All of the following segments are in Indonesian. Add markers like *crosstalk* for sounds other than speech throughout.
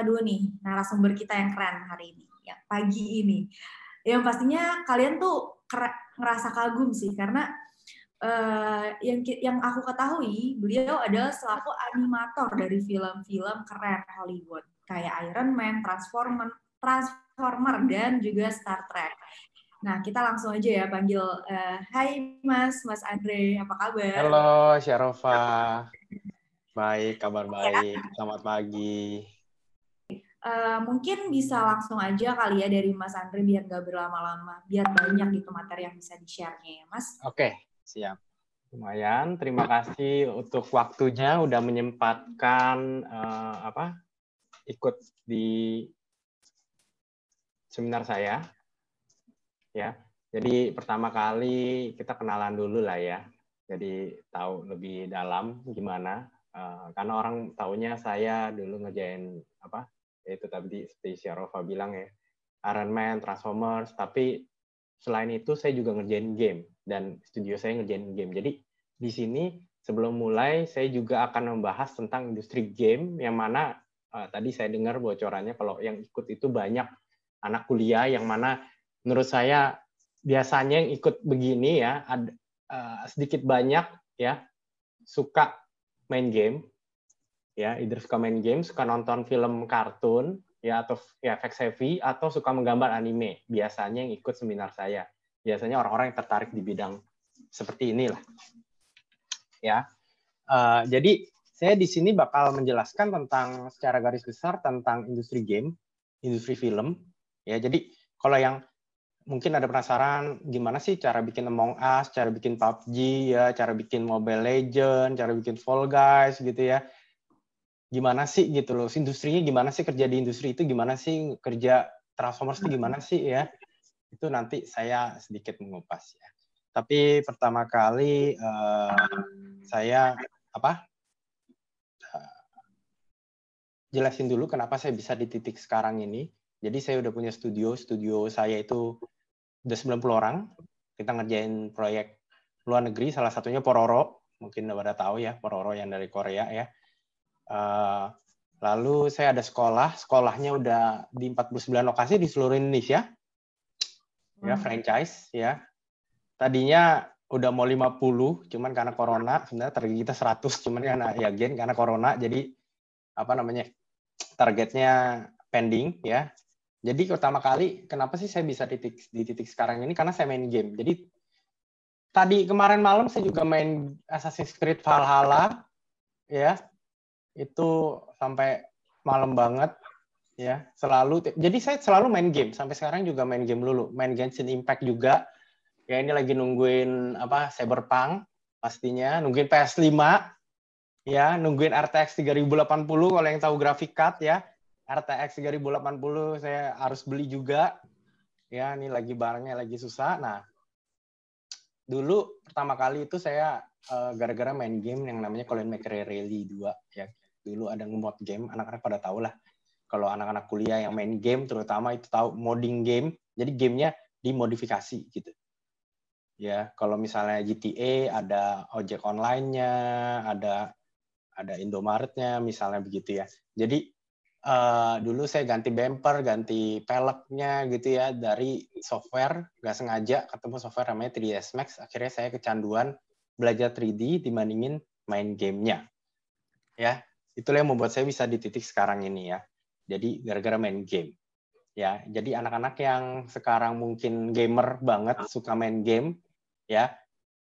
menyapa dulu nih narasumber kita yang keren hari ini, ya pagi ini. Yang pastinya kalian tuh ngerasa kagum sih karena uh, yang yang aku ketahui beliau adalah selaku animator dari film-film keren Hollywood kayak Iron Man, Transformer, Transformer dan juga Star Trek. Nah, kita langsung aja ya panggil uh, Hai Mas, Mas Andre, apa kabar? Halo Syarofa. Baik, kabar baik. Selamat pagi. Uh, mungkin bisa langsung aja kali ya dari Mas Andre biar nggak berlama-lama, biar banyak gitu materi yang bisa di-share-nya ya, Mas. Oke, siap. Lumayan, terima kasih untuk waktunya udah menyempatkan uh, apa ikut di seminar saya. Ya, jadi pertama kali kita kenalan dulu lah ya. Jadi tahu lebih dalam gimana. Uh, karena orang taunya saya dulu ngejain apa itu tadi seperti Syarofa bilang ya Iron Man, Transformers, tapi selain itu saya juga ngerjain game dan studio saya ngerjain game. Jadi di sini sebelum mulai saya juga akan membahas tentang industri game yang mana uh, tadi saya dengar bocorannya kalau yang ikut itu banyak anak kuliah yang mana menurut saya biasanya yang ikut begini ya ada uh, sedikit banyak ya suka main game ya either suka main game suka nonton film kartun ya atau ya fact heavy atau suka menggambar anime. Biasanya yang ikut seminar saya. Biasanya orang-orang yang tertarik di bidang seperti inilah. Ya uh, jadi saya di sini bakal menjelaskan tentang secara garis besar tentang industri game industri film. Ya jadi kalau yang mungkin ada penasaran gimana sih cara bikin Among Us cara bikin PUBG ya cara bikin Mobile Legend cara bikin Fall Guys gitu ya gimana sih gitu loh industrinya gimana sih kerja di industri itu gimana sih kerja Transformers itu gimana sih ya? Itu nanti saya sedikit mengupas ya. Tapi pertama kali uh, saya apa uh, jelasin dulu kenapa saya bisa di titik sekarang ini. Jadi saya udah punya studio studio saya itu udah 90 orang. Kita ngerjain proyek luar negeri salah satunya Pororo. Mungkin udah pada tahu ya Pororo yang dari Korea ya Uh, lalu saya ada sekolah, sekolahnya udah di 49 lokasi di seluruh Indonesia. Ya, hmm. franchise ya. Tadinya udah mau 50, cuman karena corona sebenarnya target kita 100, cuman karena ya gen karena corona jadi apa namanya? targetnya pending ya. Jadi pertama kali kenapa sih saya bisa di titik di titik sekarang ini karena saya main game. Jadi tadi kemarin malam saya juga main Assassin's Creed Valhalla ya itu sampai malam banget ya. Selalu jadi saya selalu main game. Sampai sekarang juga main game dulu. Main Genshin Impact juga. Ya ini lagi nungguin apa Cyberpunk pastinya. Nungguin PS5 ya. Nungguin RTX 3080 kalau yang tahu grafik card ya. RTX 3080 saya harus beli juga. Ya ini lagi barangnya lagi susah. Nah dulu pertama kali itu saya eh, gara-gara main game yang namanya Colin McRae Rally 2 ya dulu ada nge-mod game, anak-anak pada tahu lah. Kalau anak-anak kuliah yang main game, terutama itu tahu modding game, jadi gamenya dimodifikasi gitu. Ya, kalau misalnya GTA ada ojek online-nya, ada ada Indomaret-nya, misalnya begitu ya. Jadi uh, dulu saya ganti bumper, ganti peleknya gitu ya dari software, nggak sengaja ketemu software namanya 3ds Max. Akhirnya saya kecanduan belajar 3D dibandingin main gamenya. Ya, itulah yang membuat saya bisa di titik sekarang ini ya. Jadi gara-gara main game. Ya, jadi anak-anak yang sekarang mungkin gamer banget, suka main game, ya,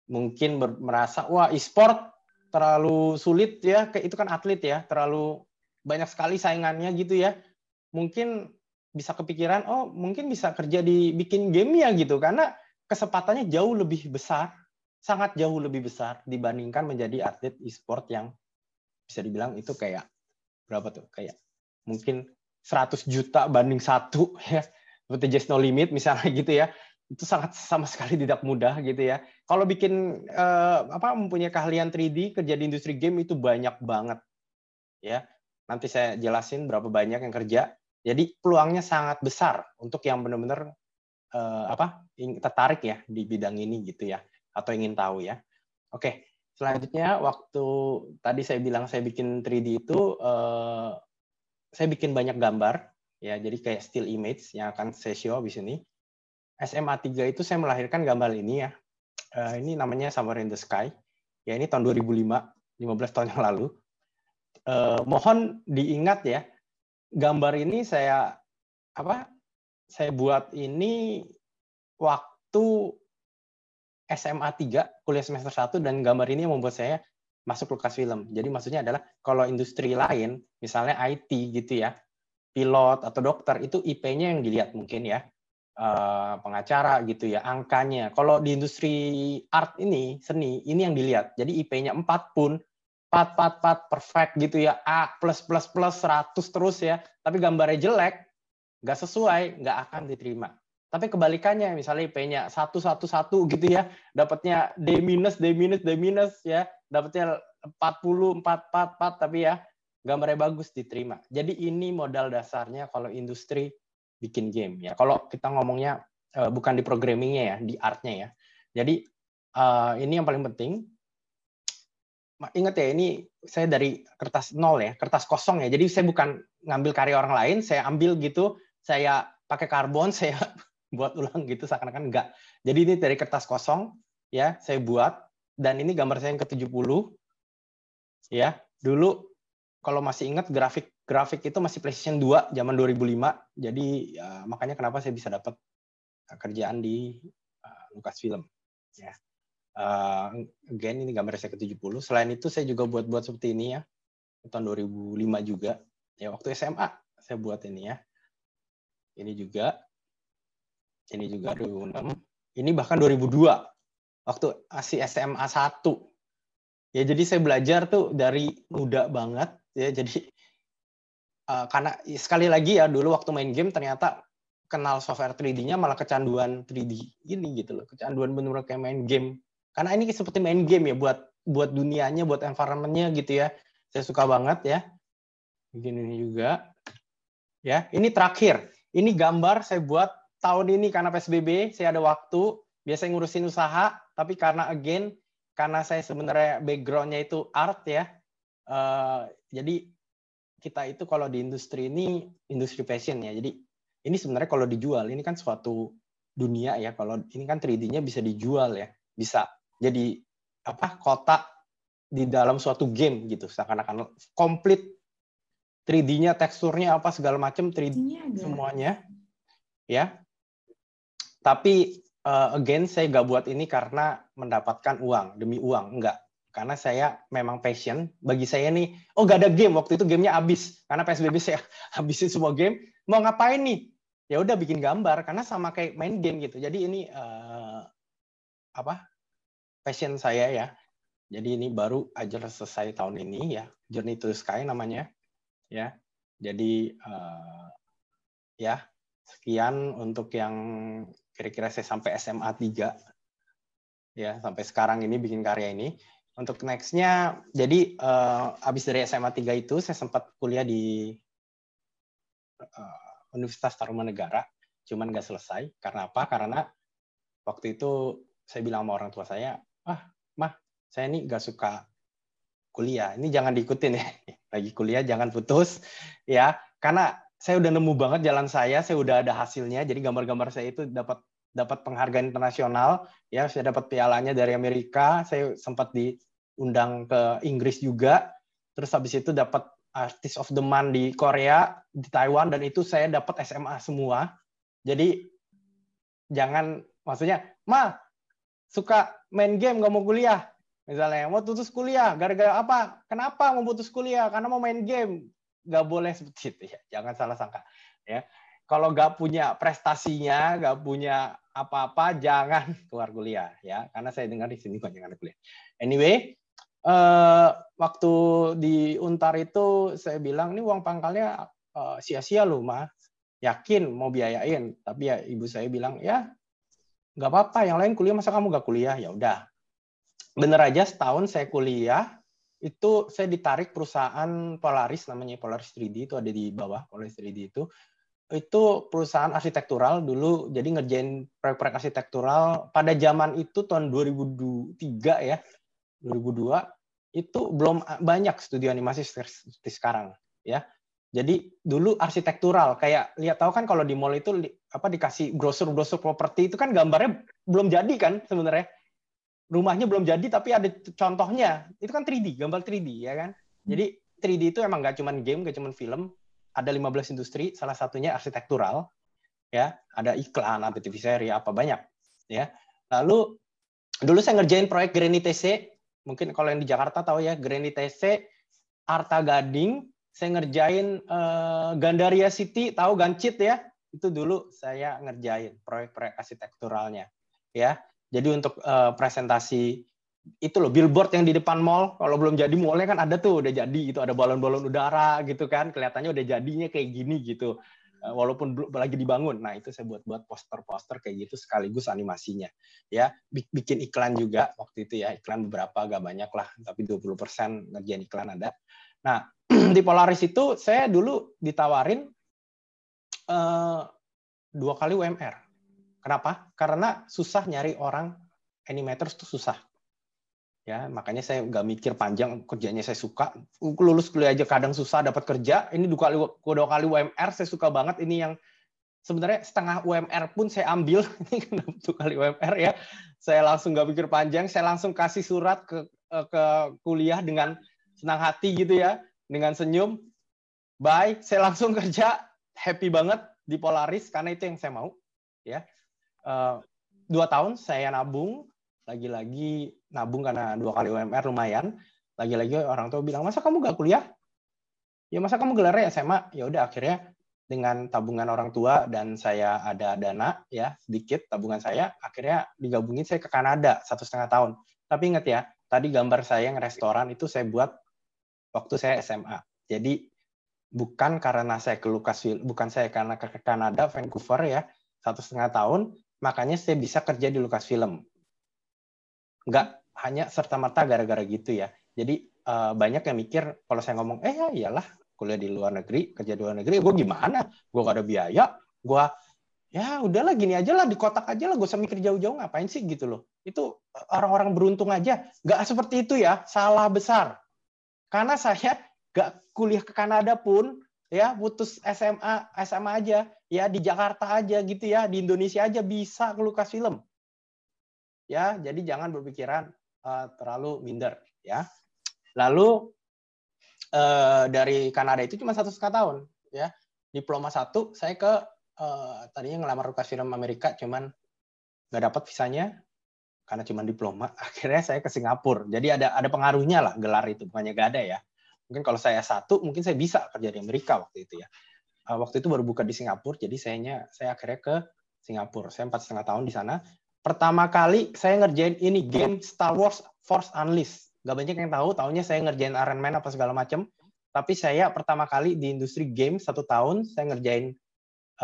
mungkin merasa wah e-sport terlalu sulit ya, itu kan atlet ya, terlalu banyak sekali saingannya gitu ya. Mungkin bisa kepikiran, oh mungkin bisa kerja di bikin game ya gitu, karena kesempatannya jauh lebih besar, sangat jauh lebih besar dibandingkan menjadi atlet e-sport yang bisa dibilang itu kayak berapa tuh? Kayak mungkin 100 juta banding satu *laughs* ya. Seperti just no limit misalnya *laughs* gitu ya. Itu sangat sama sekali tidak mudah gitu ya. Kalau bikin eh, apa mempunyai keahlian 3D kerja di industri game itu banyak banget ya. Nanti saya jelasin berapa banyak yang kerja. Jadi peluangnya sangat besar untuk yang benar-benar eh, apa tertarik ya di bidang ini gitu ya atau ingin tahu ya. Oke Selanjutnya waktu tadi saya bilang saya bikin 3D itu uh, saya bikin banyak gambar ya. Jadi kayak still image yang akan saya show di sini. SMA 3 itu saya melahirkan gambar ini ya. Uh, ini namanya Somewhere in the Sky. Ya ini tahun 2005 15 tahun yang lalu. Uh, mohon diingat ya gambar ini saya apa saya buat ini waktu SMA 3 kuliah semester 1 dan gambar ini yang membuat saya masuk Lucasfilm. Jadi maksudnya adalah kalau industri lain, misalnya IT gitu ya, pilot atau dokter itu IP-nya yang dilihat mungkin ya eh, pengacara gitu ya angkanya. Kalau di industri art ini seni ini yang dilihat. Jadi IP-nya 4 pun 4 4 4 perfect gitu ya A plus plus plus 100 terus ya. Tapi gambarnya jelek, nggak sesuai, nggak akan diterima. Tapi kebalikannya, misalnya IP-nya satu satu satu gitu ya, dapatnya D minus D minus D minus ya, dapatnya 40 4 4 4 tapi ya gambarnya bagus diterima. Jadi ini modal dasarnya kalau industri bikin game ya. Kalau kita ngomongnya uh, bukan di programmingnya ya, di artnya ya. Jadi uh, ini yang paling penting. Ingat ya, ini saya dari kertas nol ya, kertas kosong ya. Jadi saya bukan ngambil karya orang lain, saya ambil gitu, saya pakai karbon, *laughs* saya buat ulang gitu seakan-akan enggak. Jadi ini dari kertas kosong ya, saya buat dan ini gambar saya yang ke-70 ya. Dulu kalau masih ingat grafik grafik itu masih PlayStation 2 zaman 2005. Jadi ya, makanya kenapa saya bisa dapat eh, kerjaan di uh, Lucasfilm ya. Uh, again ini gambar saya ke-70. Selain itu saya juga buat-buat seperti ini ya. Tahun 2005 juga. Ya waktu SMA saya buat ini ya. Ini juga ini juga 2006. Ini bahkan 2002 waktu masih SMA 1. Ya jadi saya belajar tuh dari muda banget ya jadi uh, karena sekali lagi ya dulu waktu main game ternyata kenal software 3D-nya malah kecanduan 3D ini gitu loh. Kecanduan benar-benar kayak main game. Karena ini seperti main game ya buat buat dunianya, buat environment-nya gitu ya. Saya suka banget ya. Begini juga. Ya, ini terakhir. Ini gambar saya buat tahun ini karena PSBB saya ada waktu, biasanya ngurusin usaha, tapi karena again karena saya sebenarnya backgroundnya itu art ya, uh, jadi kita itu kalau di industri ini industri fashion ya, jadi ini sebenarnya kalau dijual ini kan suatu dunia ya, kalau ini kan 3D-nya bisa dijual ya, bisa jadi apa kota di dalam suatu game gitu, seakan-akan komplit 3D-nya, teksturnya apa segala macam 3D semuanya ya tapi uh, again saya nggak buat ini karena mendapatkan uang demi uang, enggak. Karena saya memang passion. Bagi saya nih, oh nggak ada game waktu itu gamenya habis karena psbb saya *laughs* habisin semua game. Mau ngapain nih? Ya udah bikin gambar karena sama kayak main game gitu. Jadi ini uh, apa? Passion saya ya. Jadi ini baru aja selesai tahun ini ya. Journey to Sky namanya ya. Jadi uh, ya sekian untuk yang kira-kira saya sampai SMA 3 ya sampai sekarang ini bikin karya ini. Untuk nextnya jadi uh, habis dari SMA 3 itu saya sempat kuliah di uh, Universitas Tarumanegara cuman nggak selesai. Karena apa? Karena waktu itu saya bilang sama orang tua saya ah mah saya ini nggak suka kuliah. Ini jangan diikutin ya. *laughs* Lagi kuliah jangan putus. Ya karena saya udah nemu banget jalan saya, saya udah ada hasilnya. Jadi gambar-gambar saya itu dapat dapat penghargaan internasional, ya saya dapat pialanya dari Amerika, saya sempat diundang ke Inggris juga. Terus habis itu dapat Artist of the Month di Korea, di Taiwan dan itu saya dapat SMA semua. Jadi jangan maksudnya, "Ma, suka main game nggak mau kuliah." Misalnya, mau putus kuliah, gara-gara apa? Kenapa mau putus kuliah? Karena mau main game nggak boleh seperti itu ya jangan salah sangka ya kalau nggak punya prestasinya nggak punya apa-apa jangan *laughs* keluar kuliah ya. Karena saya dengar di sini banyak anak kuliah. Anyway eh, waktu di Untar itu saya bilang ini uang pangkalnya eh, sia-sia loh mah yakin mau biayain. Tapi ya ibu saya bilang ya nggak apa-apa. Yang lain kuliah masa kamu nggak kuliah? Ya udah. Bener aja setahun saya kuliah itu saya ditarik perusahaan Polaris namanya Polaris 3D itu ada di bawah Polaris 3D itu itu perusahaan arsitektural dulu jadi ngerjain proyek-proyek arsitektural pada zaman itu tahun 2003 ya 2002 itu belum banyak studio animasi seperti sekarang ya Jadi dulu arsitektural kayak lihat tahu kan kalau di mall itu apa dikasih brosur-brosur properti itu kan gambarnya belum jadi kan sebenarnya. Rumahnya belum jadi tapi ada contohnya. Itu kan 3D, gambar 3D ya kan. Jadi 3D itu emang nggak cuma game, nggak cuma film. Ada 15 industri, salah satunya arsitektural. Ya, ada iklan, ada TV seri, apa banyak. Ya. Lalu dulu saya ngerjain proyek Granny TC. Mungkin kalau yang di Jakarta tahu ya, Granny TC, Arta Gading, saya ngerjain uh, Gandaria City, tahu Gancit ya? Itu dulu saya ngerjain proyek-proyek arsitekturalnya. Ya, jadi untuk uh, presentasi itu loh billboard yang di depan mall. Kalau belum jadi mallnya kan ada tuh udah jadi itu ada balon-balon udara gitu kan. Kelihatannya udah jadinya kayak gini gitu. Eh, walaupun lagi dibangun. Nah itu saya buat buat poster-poster kayak gitu sekaligus animasinya. Ya bikin iklan juga waktu itu ya. Iklan beberapa agak banyak lah. Tapi 20% ngerjain iklan ada. Nah *clears throat* di Polaris itu saya dulu ditawarin uh, dua kali UMR. Kenapa? Karena susah nyari orang. Animators itu susah. Ya, makanya saya nggak mikir panjang kerjanya saya suka. Lulus kuliah aja kadang susah dapat kerja. Ini dua kali dua kali UMR saya suka banget. Ini yang sebenarnya setengah UMR pun saya ambil. *laughs* Ini dua kali UMR ya. Saya langsung nggak pikir panjang. Saya langsung kasih surat ke ke kuliah dengan senang hati gitu ya dengan senyum, bye, saya langsung kerja, happy banget di Polaris karena itu yang saya mau. Ya, uh, dua tahun saya nabung, lagi-lagi nabung karena dua kali UMR lumayan. Lagi-lagi orang tua bilang masa kamu gak kuliah? Ya masa kamu gelarnya SMA? Ya udah akhirnya dengan tabungan orang tua dan saya ada dana ya sedikit tabungan saya akhirnya digabungin saya ke Kanada satu setengah tahun tapi ingat ya tadi gambar saya yang restoran itu saya buat waktu saya SMA. Jadi bukan karena saya ke Lucasville, bukan saya karena ke Kanada, Vancouver ya, satu setengah tahun, makanya saya bisa kerja di Lucasfilm. Enggak hanya serta-merta gara-gara gitu ya. Jadi uh, banyak yang mikir kalau saya ngomong, eh ya iyalah kuliah di luar negeri, kerja di luar negeri, gue gimana? Gue gak ada biaya, gue ya udahlah gini aja lah di kotak aja lah gue usah mikir jauh-jauh ngapain sih? Gitu loh. Itu orang-orang beruntung aja. Nggak seperti itu ya salah besar. Karena saya gak kuliah ke Kanada pun ya putus SMA SMA aja ya di Jakarta aja gitu ya di Indonesia aja bisa ke Lukas Film ya jadi jangan berpikiran uh, terlalu minder ya. Lalu uh, dari Kanada itu cuma satu setengah tahun ya. Diploma satu saya ke uh, tadinya ngelamar Lukas Film Amerika cuman nggak dapat visanya karena cuma diploma. *laughs* Akhirnya saya ke Singapura. Jadi ada ada pengaruhnya lah gelar itu. Bukannya gak ada ya. Mungkin kalau saya satu mungkin saya bisa kerja di Amerika waktu itu ya. Waktu itu baru buka di Singapura jadi sayanya saya akhirnya ke Singapura. Saya empat setengah tahun di sana pertama kali saya ngerjain ini game Star Wars Force Unleashed. Gak banyak yang tahu tahunya saya ngerjain Iron Man apa segala macam tapi saya pertama kali di industri game satu tahun saya ngerjain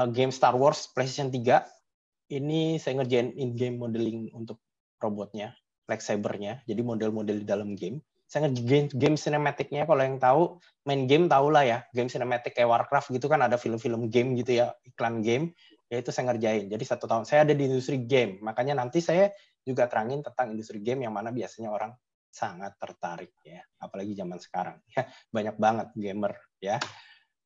uh, game Star Wars PlayStation 3 ini saya ngerjain in-game modeling untuk robotnya, lightsabernya, jadi model-model di dalam game. Saya game, game cinematicnya kalau yang tahu main game tahu lah ya, game cinematic kayak Warcraft gitu kan ada film-film game gitu ya, iklan game, ya itu saya ngerjain. Jadi satu tahun saya ada di industri game, makanya nanti saya juga terangin tentang industri game yang mana biasanya orang sangat tertarik ya, apalagi zaman sekarang ya banyak banget gamer ya.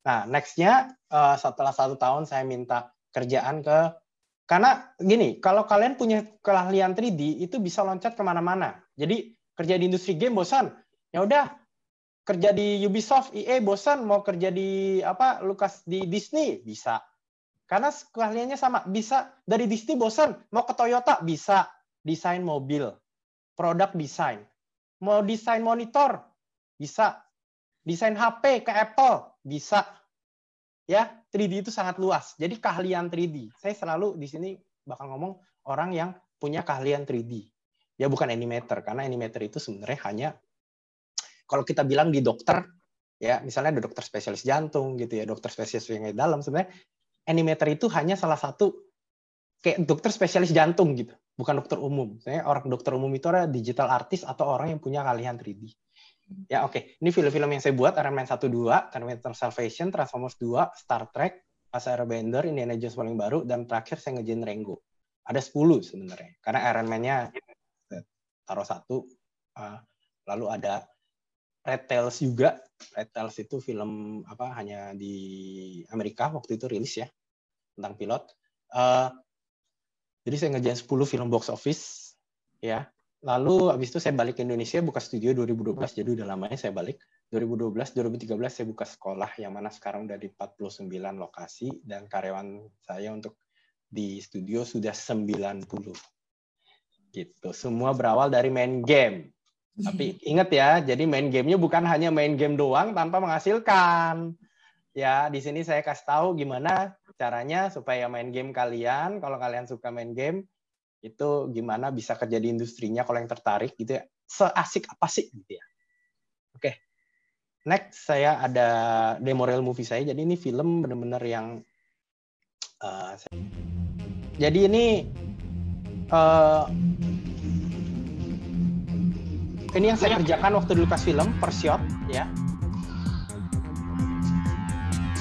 Nah nextnya uh, setelah satu tahun saya minta kerjaan ke karena gini, kalau kalian punya keahlian 3D itu bisa loncat ke mana-mana. Jadi kerja di industri game bosan, ya udah kerja di Ubisoft, EA bosan, mau kerja di apa Lucas di Disney bisa. Karena keahliannya sama, bisa dari Disney bosan, mau ke Toyota bisa desain mobil, produk desain. Mau desain monitor bisa. Desain HP ke Apple bisa ya 3D itu sangat luas. Jadi keahlian 3D. Saya selalu di sini bakal ngomong orang yang punya keahlian 3D. Ya bukan animator karena animator itu sebenarnya hanya kalau kita bilang di dokter ya misalnya ada dokter spesialis jantung gitu ya, dokter spesialis yang dalam sebenarnya animator itu hanya salah satu kayak dokter spesialis jantung gitu, bukan dokter umum. Saya orang dokter umum itu ada digital artist atau orang yang punya keahlian 3D. Ya oke, okay. ini film-film yang saya buat Iron Man 1 2, Terminator Salvation, Transformers 2, Star Trek, Asa Airbender, Indiana Jones paling baru dan terakhir saya ngejain Rengo. Ada 10 sebenarnya. Karena Iron Man-nya taruh satu uh, lalu ada Red Tails juga. Red Tails itu film apa hanya di Amerika waktu itu rilis ya tentang pilot. Uh, jadi saya ngerjain 10 film box office ya. Lalu habis itu saya balik ke Indonesia buka studio 2012 jadi udah lamanya saya balik. 2012 2013 saya buka sekolah yang mana sekarang udah di 49 lokasi dan karyawan saya untuk di studio sudah 90. Gitu. Semua berawal dari main game. Tapi ingat ya, jadi main gamenya bukan hanya main game doang tanpa menghasilkan. Ya, di sini saya kasih tahu gimana caranya supaya main game kalian, kalau kalian suka main game, itu gimana bisa kerja di industrinya kalau yang tertarik gitu ya. Seasik apa sih gitu ya. Oke. Next saya ada demo real movie saya. Jadi ini film benar-benar yang uh, saya... jadi ini uh, ini yang saya kerjakan waktu di Lucasfilm per shot ya.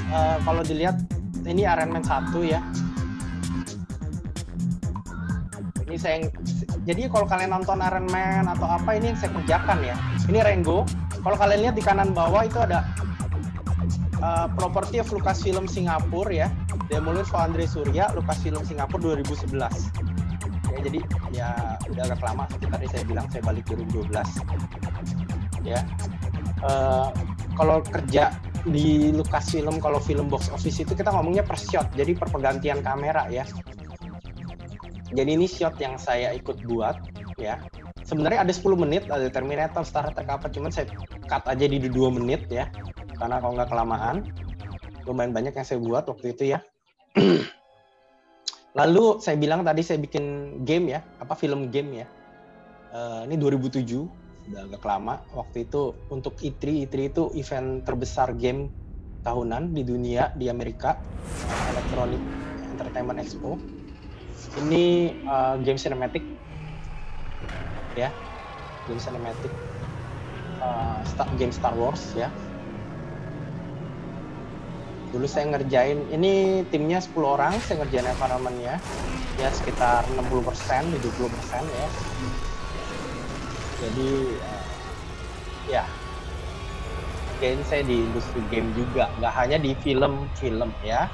Uh, kalau dilihat ini Iron Man 1 ya. Ini saya jadi kalau kalian nonton Iron Man atau apa ini yang saya kerjakan ya. Ini Rengo. Kalau kalian lihat di kanan bawah itu ada uh, property of Lucasfilm Singapura ya. Demolish for Andre Surya, Lucasfilm Singapura 2011 ya jadi ya udah agak lama seperti tadi saya bilang saya balik 2012 ya. Uh, kalau kerja di Lucasfilm kalau film box office itu kita ngomongnya per shot jadi per pergantian kamera ya. Jadi ini shot yang saya ikut buat ya. Sebenarnya ada 10 menit ada Terminator Star Trek apa cuman saya cut aja di 2 menit ya. Karena kalau nggak kelamaan lumayan banyak yang saya buat waktu itu ya *clears throat* Lalu saya bilang tadi saya bikin game ya, apa film game ya. Uh, ini 2007, udah agak lama. Waktu itu untuk E3, E3 itu event terbesar game tahunan di dunia di Amerika, Electronic Entertainment Expo. Ini uh, game cinematic, ya, game cinematic, uh, game Star Wars ya dulu saya ngerjain ini timnya 10 orang saya ngerjain environmentnya. Ya sekitar 60 persen 70 persen ya. Jadi uh, ya. Game saya di industri game juga nggak hanya di film-film ya.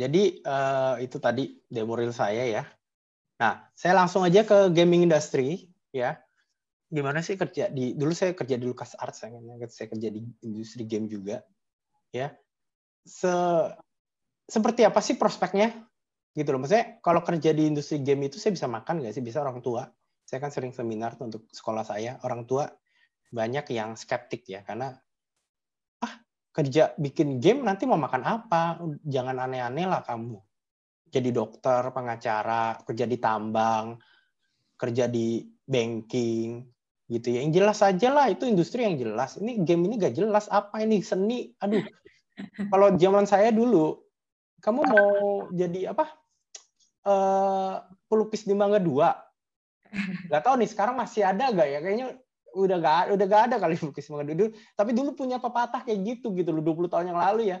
Jadi uh, itu tadi demo real saya ya. Nah saya langsung aja ke gaming industry ya gimana sih kerja di dulu saya kerja di Lucas Arts saya, saya kerja di industri game juga ya. Se seperti apa sih prospeknya? Gitu loh. Maksudnya kalau kerja di industri game itu saya bisa makan nggak sih? Bisa orang tua. Saya kan sering seminar tuh untuk sekolah saya. Orang tua banyak yang skeptik ya. Karena ah kerja bikin game nanti mau makan apa? Jangan aneh-aneh lah kamu. Jadi dokter pengacara kerja di tambang kerja di banking gitu ya. Yang jelas aja lah itu industri yang jelas. Ini game ini gak jelas apa ini seni. Aduh. Kalau zaman saya dulu, kamu mau jadi apa? Uh, pelukis di Mangga Dua. Gak tahu nih sekarang masih ada gak ya? Kayaknya udah gak udah gak ada kali pelukis Mangga Dua. Tapi dulu punya pepatah kayak gitu gitu loh 20 tahun yang lalu ya.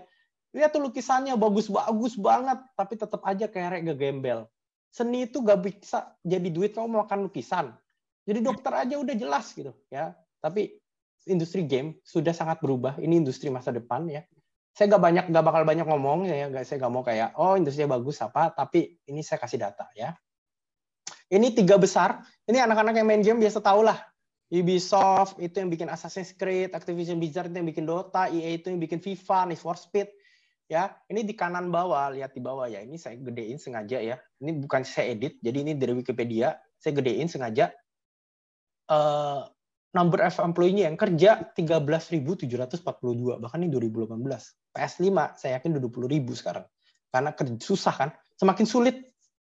Lihat tuh lukisannya bagus-bagus banget, tapi tetap aja kayak gak gembel. Seni itu gak bisa jadi duit kamu makan lukisan jadi dokter aja udah jelas gitu ya. Tapi industri game sudah sangat berubah. Ini industri masa depan ya. Saya nggak banyak nggak bakal banyak ngomong ya. Gak, saya nggak mau kayak oh industrinya bagus apa. Tapi ini saya kasih data ya. Ini tiga besar. Ini anak-anak yang main game biasa tahu lah. Ubisoft itu yang bikin Assassin's Creed, Activision Blizzard itu yang bikin Dota, EA itu yang bikin FIFA, Need for Speed. Ya, ini di kanan bawah, lihat di bawah ya. Ini saya gedein sengaja ya. Ini bukan saya edit, jadi ini dari Wikipedia. Saya gedein sengaja uh, number of employee-nya yang kerja 13.742 bahkan ini 2018 PS5 saya yakin udah 20.000 sekarang. Karena susah kan? Semakin sulit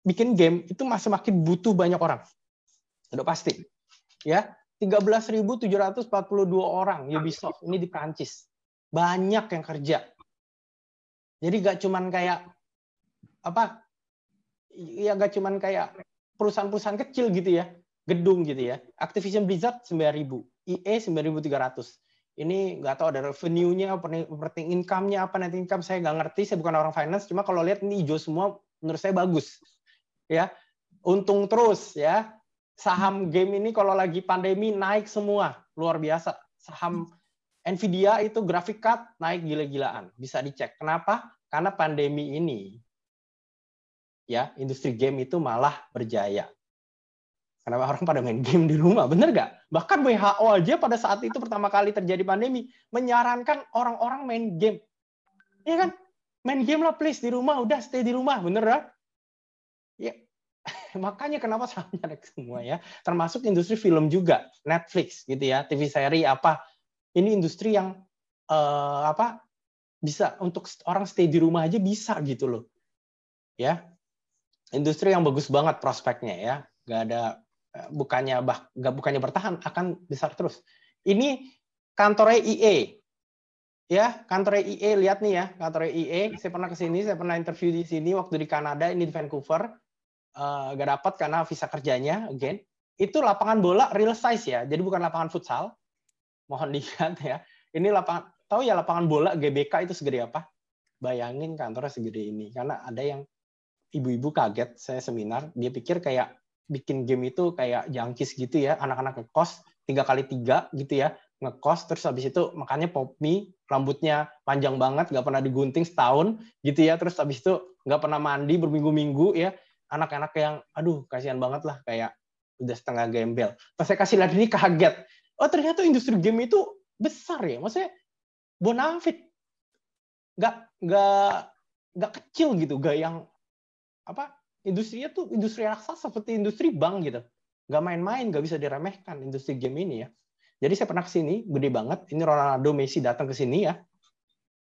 bikin game itu masih semakin butuh banyak orang. Udah pasti. Ya 13.742 orang Ubisoft ini di Prancis banyak yang kerja. Jadi gak cuman kayak apa ya gak cuman kayak perusahaan-perusahaan kecil gitu ya gedung gitu ya. Activision Blizzard 9.000, EA 9.300. Ini nggak tahu ada revenue-nya, operating income-nya apa, net income saya nggak ngerti, saya bukan orang finance, cuma kalau lihat ini hijau semua, menurut saya bagus. Ya, untung terus ya. Saham game ini kalau lagi pandemi naik semua, luar biasa. Saham Nvidia itu grafik card naik gila-gilaan, bisa dicek. Kenapa? Karena pandemi ini ya industri game itu malah berjaya. Kenapa orang pada main game di rumah? Bener gak? Bahkan WHO aja pada saat itu pertama kali terjadi pandemi menyarankan orang-orang main game. Iya kan? Main game lah please di rumah, udah stay di rumah, bener gak? Ya, *laughs* makanya kenapa sahamnya naik semua ya. Termasuk industri film juga, Netflix gitu ya, TV seri apa. Ini industri yang uh, apa bisa untuk orang stay di rumah aja bisa gitu loh. Ya. Industri yang bagus banget prospeknya ya. Gak ada Eh, bukannya bah, bukannya bertahan akan besar terus. Ini kantornya IE. Ya, kantornya IE lihat nih ya, kantornya IE. Saya pernah ke sini, saya pernah interview di sini waktu di Kanada, ini di Vancouver. Uh, gak dapat karena visa kerjanya, again. Itu lapangan bola real size ya, jadi bukan lapangan futsal. Mohon dilihat ya. Ini lapangan, tahu ya lapangan bola GBK itu segede apa? Bayangin kantornya segede ini. Karena ada yang ibu-ibu kaget, saya seminar, dia pikir kayak bikin game itu kayak jangkis gitu ya, anak-anak ngekos tiga kali tiga gitu ya, ngekos terus habis itu makanya pop mie rambutnya panjang banget, nggak pernah digunting setahun gitu ya, terus habis itu nggak pernah mandi berminggu-minggu ya, anak-anak yang aduh kasihan banget lah kayak udah setengah gembel. Pas saya kasih lihat ini kaget, oh ternyata industri game itu besar ya, maksudnya bonafit, nggak nggak nggak kecil gitu, nggak yang apa industrinya tuh industri raksasa seperti industri bank gitu. Gak main-main, gak bisa diremehkan industri game ini ya. Jadi saya pernah ke sini, gede banget. Ini Ronaldo Messi datang ke sini ya.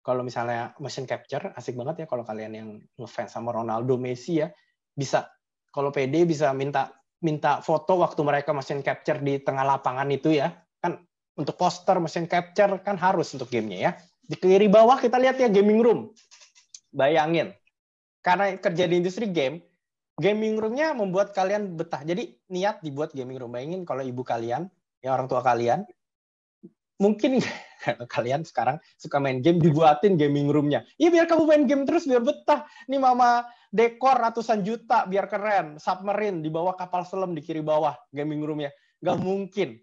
Kalau misalnya motion capture, asik banget ya kalau kalian yang ngefans sama Ronaldo Messi ya. Bisa, kalau PD bisa minta minta foto waktu mereka motion capture di tengah lapangan itu ya. Kan untuk poster motion capture kan harus untuk gamenya ya. Di kiri bawah kita lihat ya gaming room. Bayangin, karena kerja di industri game, gaming roomnya membuat kalian betah. Jadi niat dibuat gaming room. Bayangin kalau ibu kalian, ya orang tua kalian, mungkin *laughs* kalian sekarang suka main game, dibuatin gaming roomnya. Iya biar kamu main game terus biar betah. Nih mama dekor ratusan juta biar keren. Submarine di bawah kapal selam di kiri bawah gaming roomnya. Gak mungkin.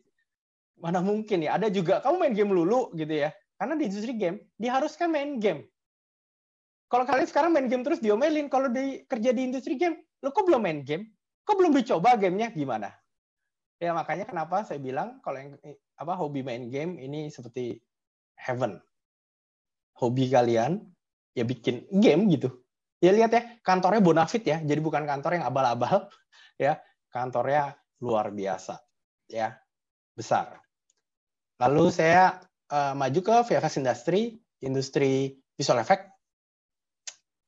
Mana mungkin ya. Ada juga kamu main game lulu gitu ya. Karena di industri game diharuskan main game. Kalau kalian sekarang main game terus diomelin. Kalau di kerja di industri game, lo kok belum main game? Kok belum dicoba gamenya gimana? Ya makanya kenapa saya bilang kalau yang apa hobi main game ini seperti heaven. Hobi kalian ya bikin game gitu. Ya lihat ya, kantornya bonafit ya. Jadi bukan kantor yang abal-abal *laughs* ya. Kantornya luar biasa ya. Besar. Lalu saya uh, maju ke VFX Industry, industri visual effect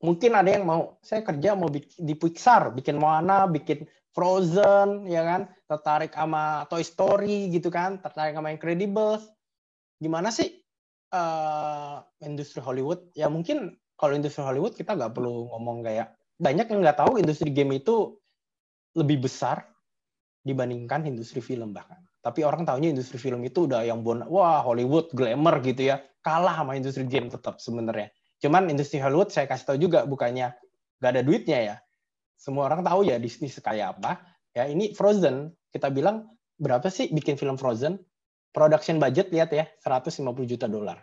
mungkin ada yang mau saya kerja mau di Pixar bikin Moana bikin Frozen ya kan? Tertarik sama Toy Story gitu kan? Tertarik sama Incredibles. Gimana sih uh, industri Hollywood? Ya mungkin kalau industri Hollywood kita nggak perlu ngomong kayak banyak yang nggak tahu industri game itu lebih besar dibandingkan industri film bahkan. Tapi orang tahunya industri film itu udah yang bon wah Hollywood glamour gitu ya. Kalah sama industri game tetap sebenarnya Cuman industri Hollywood saya kasih tahu juga bukannya nggak ada duitnya ya. Semua orang tahu ya Disney sekaya apa. Ya ini Frozen kita bilang berapa sih bikin film Frozen? Production budget lihat ya 150 juta dolar.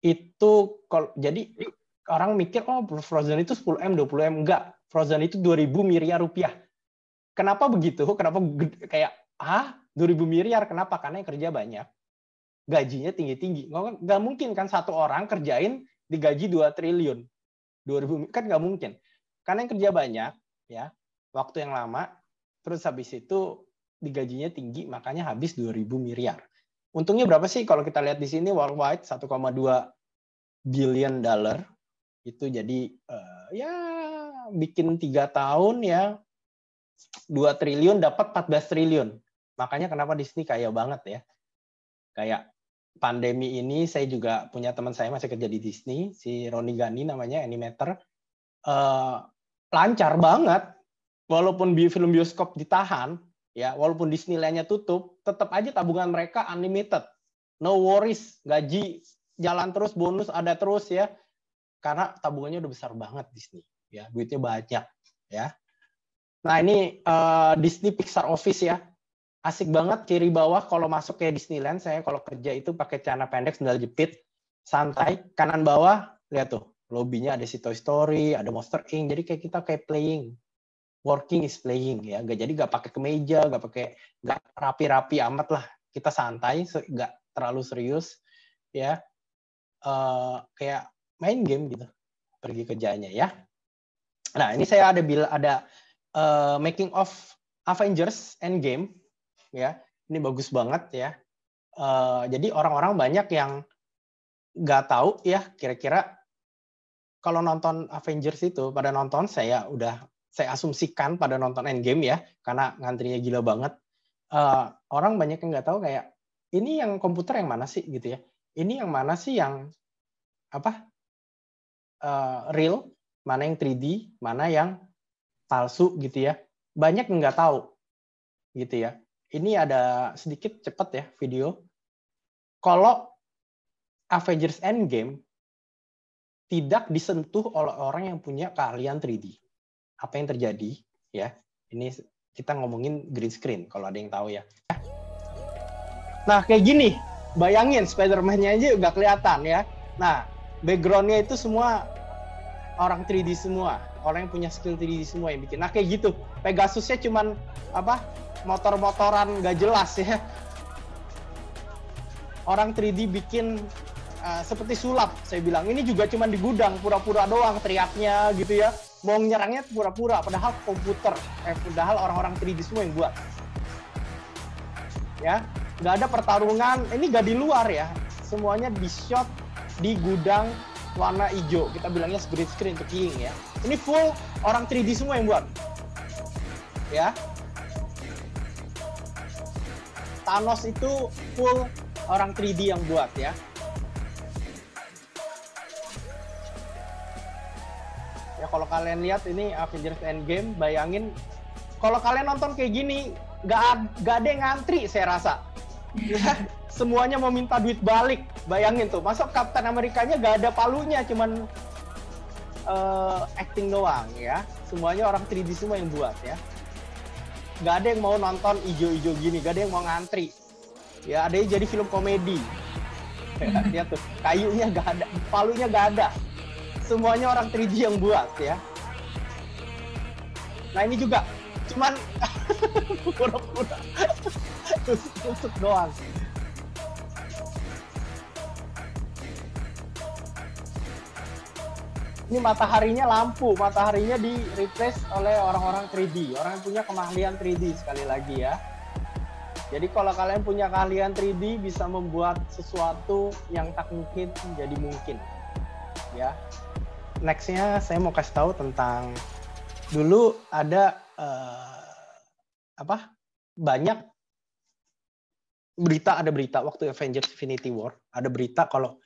Itu jadi orang mikir oh Frozen itu 10 m 20 m enggak. Frozen itu 2000 miliar rupiah. Kenapa begitu? Kenapa kayak ah 2000 miliar? Kenapa? Karena yang kerja banyak gajinya tinggi-tinggi. Nggak mungkin kan satu orang kerjain digaji 2 triliun. 2000 kan nggak mungkin. Karena yang kerja banyak, ya, waktu yang lama, terus habis itu digajinya tinggi, makanya habis 2000 miliar. Untungnya berapa sih kalau kita lihat di sini worldwide 1,2 billion dollar itu jadi uh, ya bikin tiga tahun ya 2 triliun dapat 14 triliun. Makanya kenapa Disney kaya banget ya. Kayak pandemi ini saya juga punya teman saya masih kerja di Disney, si Roni Gani namanya animator. Uh, lancar banget. Walaupun film bioskop ditahan, ya, walaupun Disneyland-nya tutup, tetap aja tabungan mereka unlimited. No worries, gaji jalan terus, bonus ada terus ya. Karena tabungannya udah besar banget Disney, ya, duitnya banyak, ya. Nah ini uh, Disney Pixar Office ya. Asik banget kiri bawah kalau masuk ke Disneyland saya kalau kerja itu pakai celana pendek sendal jepit santai. Kanan bawah lihat tuh lobbynya ada si Toy Story ada Monster Inc. Jadi kayak kita kayak playing. Working is playing ya. Gak jadi gak pakai kemeja gak pakai gak rapi-rapi amat lah. Kita santai gak terlalu serius ya. Uh, kayak main game gitu pergi kerjanya ya. Nah ini saya ada bil ada uh, making of Avengers Endgame ya. Ini bagus banget ya. Uh, jadi orang-orang banyak yang nggak tahu ya kira-kira kalau nonton Avengers itu pada nonton saya udah saya asumsikan pada nonton Endgame ya karena ngantrinya gila banget. Uh, orang banyak yang nggak tahu kayak ini yang komputer yang mana sih gitu ya? Ini yang mana sih yang apa uh, real? Mana yang 3D mana yang palsu gitu ya. Banyak nggak tahu gitu ya. Ini ada sedikit cepat ya video. Kalau Avengers Endgame tidak disentuh oleh orang yang punya keahlian 3D. Apa yang terjadi ya? Ini kita ngomongin green screen kalau ada yang tahu ya. Nah, kayak gini. Bayangin Spider-Man-nya aja nggak kelihatan ya. Nah, background-nya itu semua orang 3D semua orang yang punya skill 3D semua yang bikin. Nah kayak gitu. Pegasusnya cuman apa? Motor-motoran gak jelas ya. Orang 3D bikin uh, seperti sulap. Saya bilang ini juga cuman di gudang pura-pura doang teriaknya gitu ya. Mau nyerangnya pura-pura. Padahal komputer. Eh, padahal orang-orang 3D semua yang buat. Ya, nggak ada pertarungan. Ini gak di luar ya. Semuanya di shot di gudang warna hijau. Kita bilangnya green screen untuk King ya. Ini full orang 3D semua yang buat. Ya. Thanos itu full orang 3D yang buat ya. Ya kalau kalian lihat ini Avengers Endgame, bayangin kalau kalian nonton kayak gini, gak, gak ada yang ngantri saya rasa. *laughs* Ya, semuanya mau minta duit balik. Bayangin tuh, masuk Captain Amerikanya gak ada palunya, cuman uh, acting doang ya. Semuanya orang 3D semua yang buat ya. Gak ada yang mau nonton ijo-ijo gini, gak ada yang mau ngantri. Ya, ada yang jadi film komedi. *laughs* Ya, tuh, kayunya gak ada, palunya gak ada. Semuanya orang 3D yang buat ya. Nah ini juga, cuman *laughs* pura-pura tusuk-tusuk doang. Ini mataharinya lampu, mataharinya di replace oleh orang-orang 3D, orang yang punya kemahlian 3D sekali lagi ya. Jadi kalau kalian punya keahlian 3D bisa membuat sesuatu yang tak mungkin menjadi mungkin. Ya. Nextnya saya mau kasih tahu tentang dulu ada uh, apa banyak berita ada berita waktu Avengers Infinity War ada berita kalau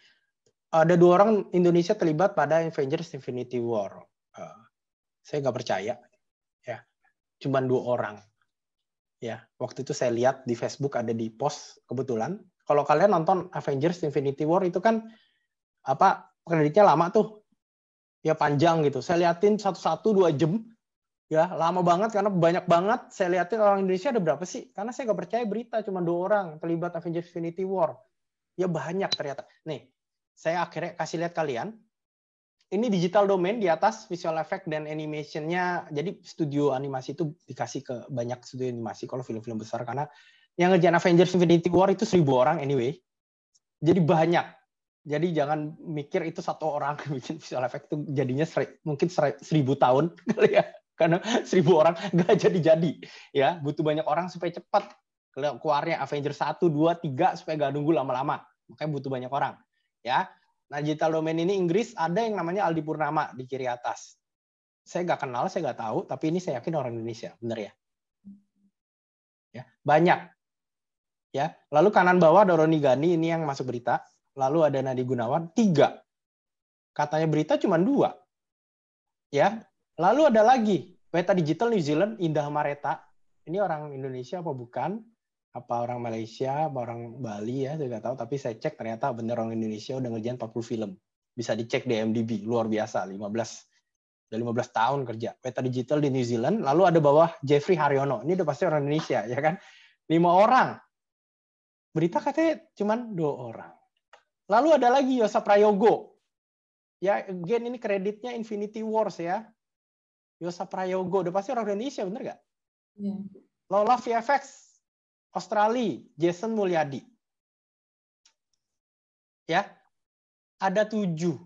ada dua orang Indonesia terlibat pada Avengers Infinity War. Uh, saya nggak percaya, ya, cuman dua orang. Ya, waktu itu saya lihat di Facebook ada di post kebetulan. Kalau kalian nonton Avengers Infinity War itu kan apa kreditnya lama tuh, ya panjang gitu. Saya liatin satu-satu dua jam, ya lama banget karena banyak banget. Saya liatin orang Indonesia ada berapa sih? Karena saya nggak percaya berita cuma dua orang terlibat Avengers Infinity War. Ya banyak ternyata. Nih, saya akhirnya kasih lihat kalian. Ini digital domain di atas visual effect dan animationnya. Jadi studio animasi itu dikasih ke banyak studio animasi kalau film-film besar karena yang ngerjain Avengers Infinity War itu seribu orang anyway. Jadi banyak. Jadi jangan mikir itu satu orang *laughs* bikin visual effect itu jadinya seri, mungkin seri, seribu tahun *laughs* kali ya. Karena seribu orang *laughs* nggak jadi-jadi. ya Butuh banyak orang supaya cepat keluarnya Avengers 1, 2, 3 supaya nggak nunggu lama-lama. Makanya butuh banyak orang ya. Nah, digital domain ini Inggris ada yang namanya Aldi Purnama di kiri atas. Saya nggak kenal, saya nggak tahu, tapi ini saya yakin orang Indonesia, benar ya? Ya, banyak. Ya, lalu kanan bawah ada Gani ini yang masuk berita, lalu ada Nadi Gunawan tiga. Katanya berita cuma dua. Ya, lalu ada lagi Peta Digital New Zealand Indah Mareta. Ini orang Indonesia apa bukan? Apa orang Malaysia, apa orang Bali ya, saya nggak tahu. Tapi saya cek ternyata bener orang Indonesia udah ngerjain 40 film. Bisa dicek di MDB, luar biasa, 15 Udah 15 tahun kerja. Peta Digital di New Zealand. Lalu ada bawah Jeffrey Haryono. Ini udah pasti orang Indonesia, ya kan? Lima orang. Berita katanya cuma dua orang. Lalu ada lagi Yosa Prayogo. Ya, again ini kreditnya Infinity Wars ya. Yosa Prayogo. Udah pasti orang Indonesia, bener nggak? Yeah. Lola VFX. Australia. Jason Mulyadi. Ya, ada tujuh.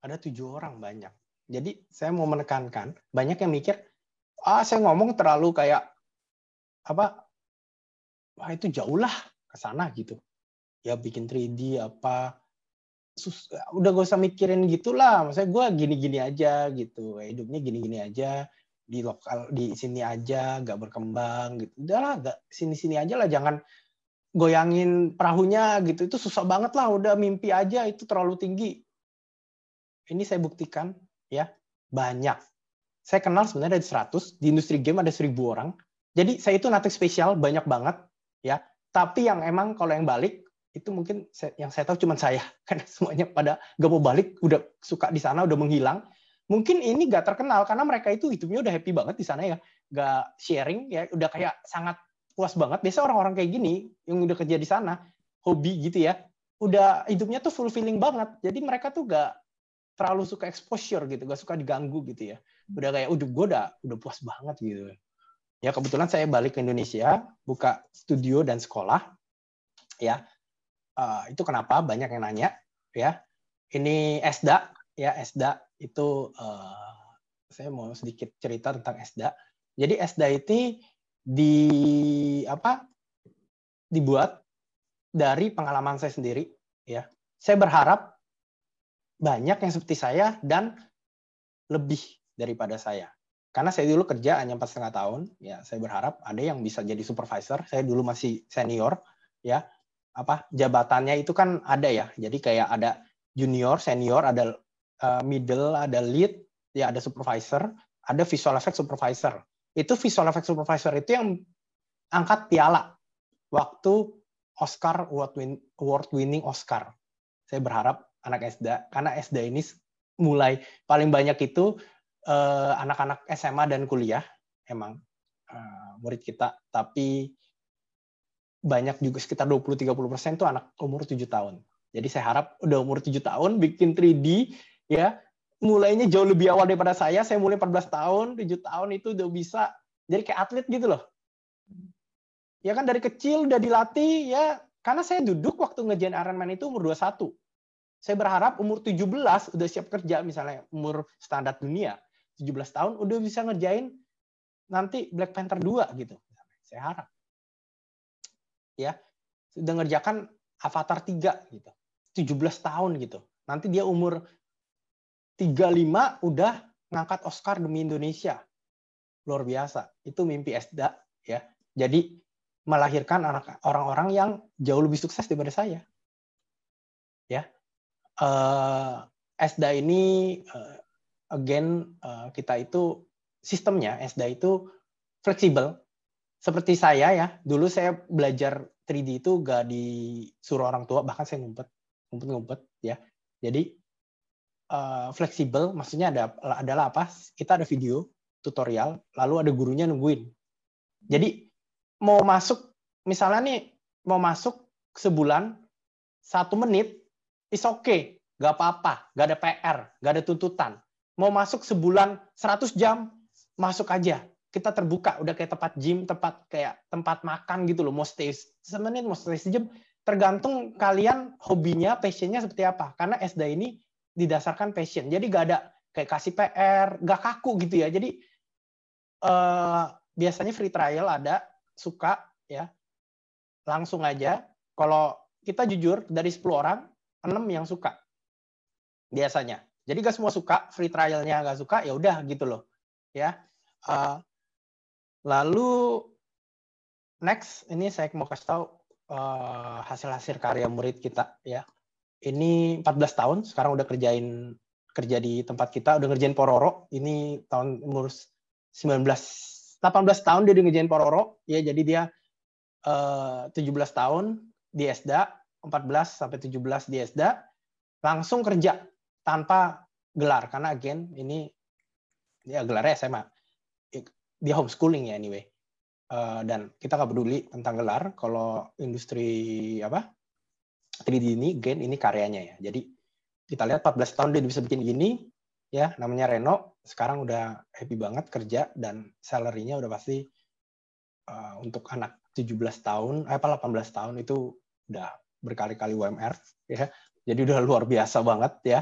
Ada tujuh orang banyak. Jadi saya mau menekankan, banyak yang mikir, ah saya ngomong terlalu kayak apa? Wah itu jauh lah ke sana gitu. Ya bikin 3D apa, sus, udah gak usah mikirin gitulah. Maksudnya gue gini-gini aja gitu, hidupnya gini-gini aja di lokal di sini aja, gak berkembang gitu. Udahlah, gak sini-sini aja lah, jangan goyangin perahunya gitu. Itu susah banget lah, udah mimpi aja itu terlalu tinggi. Ini saya buktikan ya banyak. Saya kenal sebenarnya dari 100, di industri game ada 1000 orang. Jadi saya itu nothing spesial, banyak banget ya. Tapi yang emang kalau yang balik itu mungkin yang saya tahu cuma saya *laughs* karena semuanya pada gak mau balik, udah suka di sana, udah menghilang. Mungkin ini gak terkenal karena mereka itu hidupnya udah happy banget di sana ya, gak sharing ya, udah kayak sangat puas banget. Biasa orang-orang kayak gini yang udah kerja di sana, hobi gitu ya, udah hidupnya tuh fulfilling banget. Jadi mereka tuh gak terlalu suka exposure gitu, gak suka diganggu gitu ya. Udah kayak, udah gue udah udah puas banget gitu. Ya kebetulan saya balik ke Indonesia, buka studio dan sekolah. Ya, uh, itu kenapa banyak yang nanya. Ya, ini Esda, ya Esda itu uh, saya mau sedikit cerita tentang Esda. Jadi Esda itu di apa? Dibuat dari pengalaman saya sendiri. Ya, saya berharap banyak yang seperti saya dan lebih daripada saya. Karena saya dulu kerja hanya empat setengah tahun, ya saya berharap ada yang bisa jadi supervisor. Saya dulu masih senior, ya apa jabatannya itu kan ada ya. Jadi kayak ada junior, senior, ada uh, middle, ada lead, ya ada supervisor, ada visual effect supervisor. Itu visual effect supervisor itu yang angkat piala waktu Oscar award winning Oscar. Saya berharap anak SD karena SD ini mulai paling banyak itu eh, anak-anak uh, SMA dan kuliah emang uh, murid kita tapi banyak juga sekitar 20-30 persen itu anak umur 7 tahun. Jadi saya harap udah umur 7 tahun bikin 3D ya mulainya jauh lebih awal daripada saya. Saya mulai 14 tahun, 7 tahun itu udah bisa jadi kayak atlet gitu loh. Ya kan dari kecil udah dilatih ya karena saya duduk waktu ngejain Ironman itu umur 21 saya berharap umur 17 udah siap kerja misalnya umur standar dunia 17 tahun udah bisa ngerjain nanti Black Panther 2 gitu. Saya harap. Ya, sudah ngerjakan Avatar 3 gitu. 17 tahun gitu. Nanti dia umur 35 udah ngangkat Oscar demi Indonesia. Luar biasa. Itu mimpi Esda ya. Jadi melahirkan orang-orang yang jauh lebih sukses daripada saya. Ya, uh, ini uh, again uh, kita itu sistemnya ESDA itu fleksibel. Seperti saya ya, dulu saya belajar 3D itu gak disuruh orang tua, bahkan saya ngumpet, ngumpet-ngumpet ya. Jadi uh, fleksibel, maksudnya ada adalah apa? Kita ada video tutorial, lalu ada gurunya nungguin. Jadi mau masuk, misalnya nih mau masuk sebulan satu menit is okay, gak apa-apa, gak ada PR, gak ada tuntutan. Mau masuk sebulan 100 jam, masuk aja. Kita terbuka, udah kayak tempat gym, tempat kayak tempat makan gitu loh. Mau stay semenit, mau stay sejam, tergantung kalian hobinya, passionnya seperti apa. Karena SD ini didasarkan passion. Jadi gak ada kayak kasih PR, gak kaku gitu ya. Jadi eh, biasanya free trial ada, suka ya, langsung aja. Kalau kita jujur dari 10 orang, 6 yang suka biasanya. Jadi gak semua suka, free trialnya gak suka, ya udah gitu loh. Ya. Uh, lalu next ini saya mau kasih tahu uh, hasil-hasil karya murid kita ya. Ini 14 tahun, sekarang udah kerjain kerja di tempat kita, udah ngerjain Pororo. Ini tahun umur 19 18 tahun dia udah ngerjain Pororo, ya jadi dia uh, 17 tahun di ESDA, 14 sampai 17 di ESDA, langsung kerja tanpa gelar karena again ini ya gelarnya SMA dia homeschooling ya anyway. Uh, dan kita nggak peduli tentang gelar. Kalau industri apa 3D ini again ini karyanya ya. Jadi kita lihat 14 tahun dia bisa bikin gini ya namanya Reno. Sekarang udah happy banget kerja dan salary-nya udah pasti uh, untuk anak 17 tahun eh, apa 18 tahun itu udah berkali-kali UMR ya. Jadi udah luar biasa banget ya.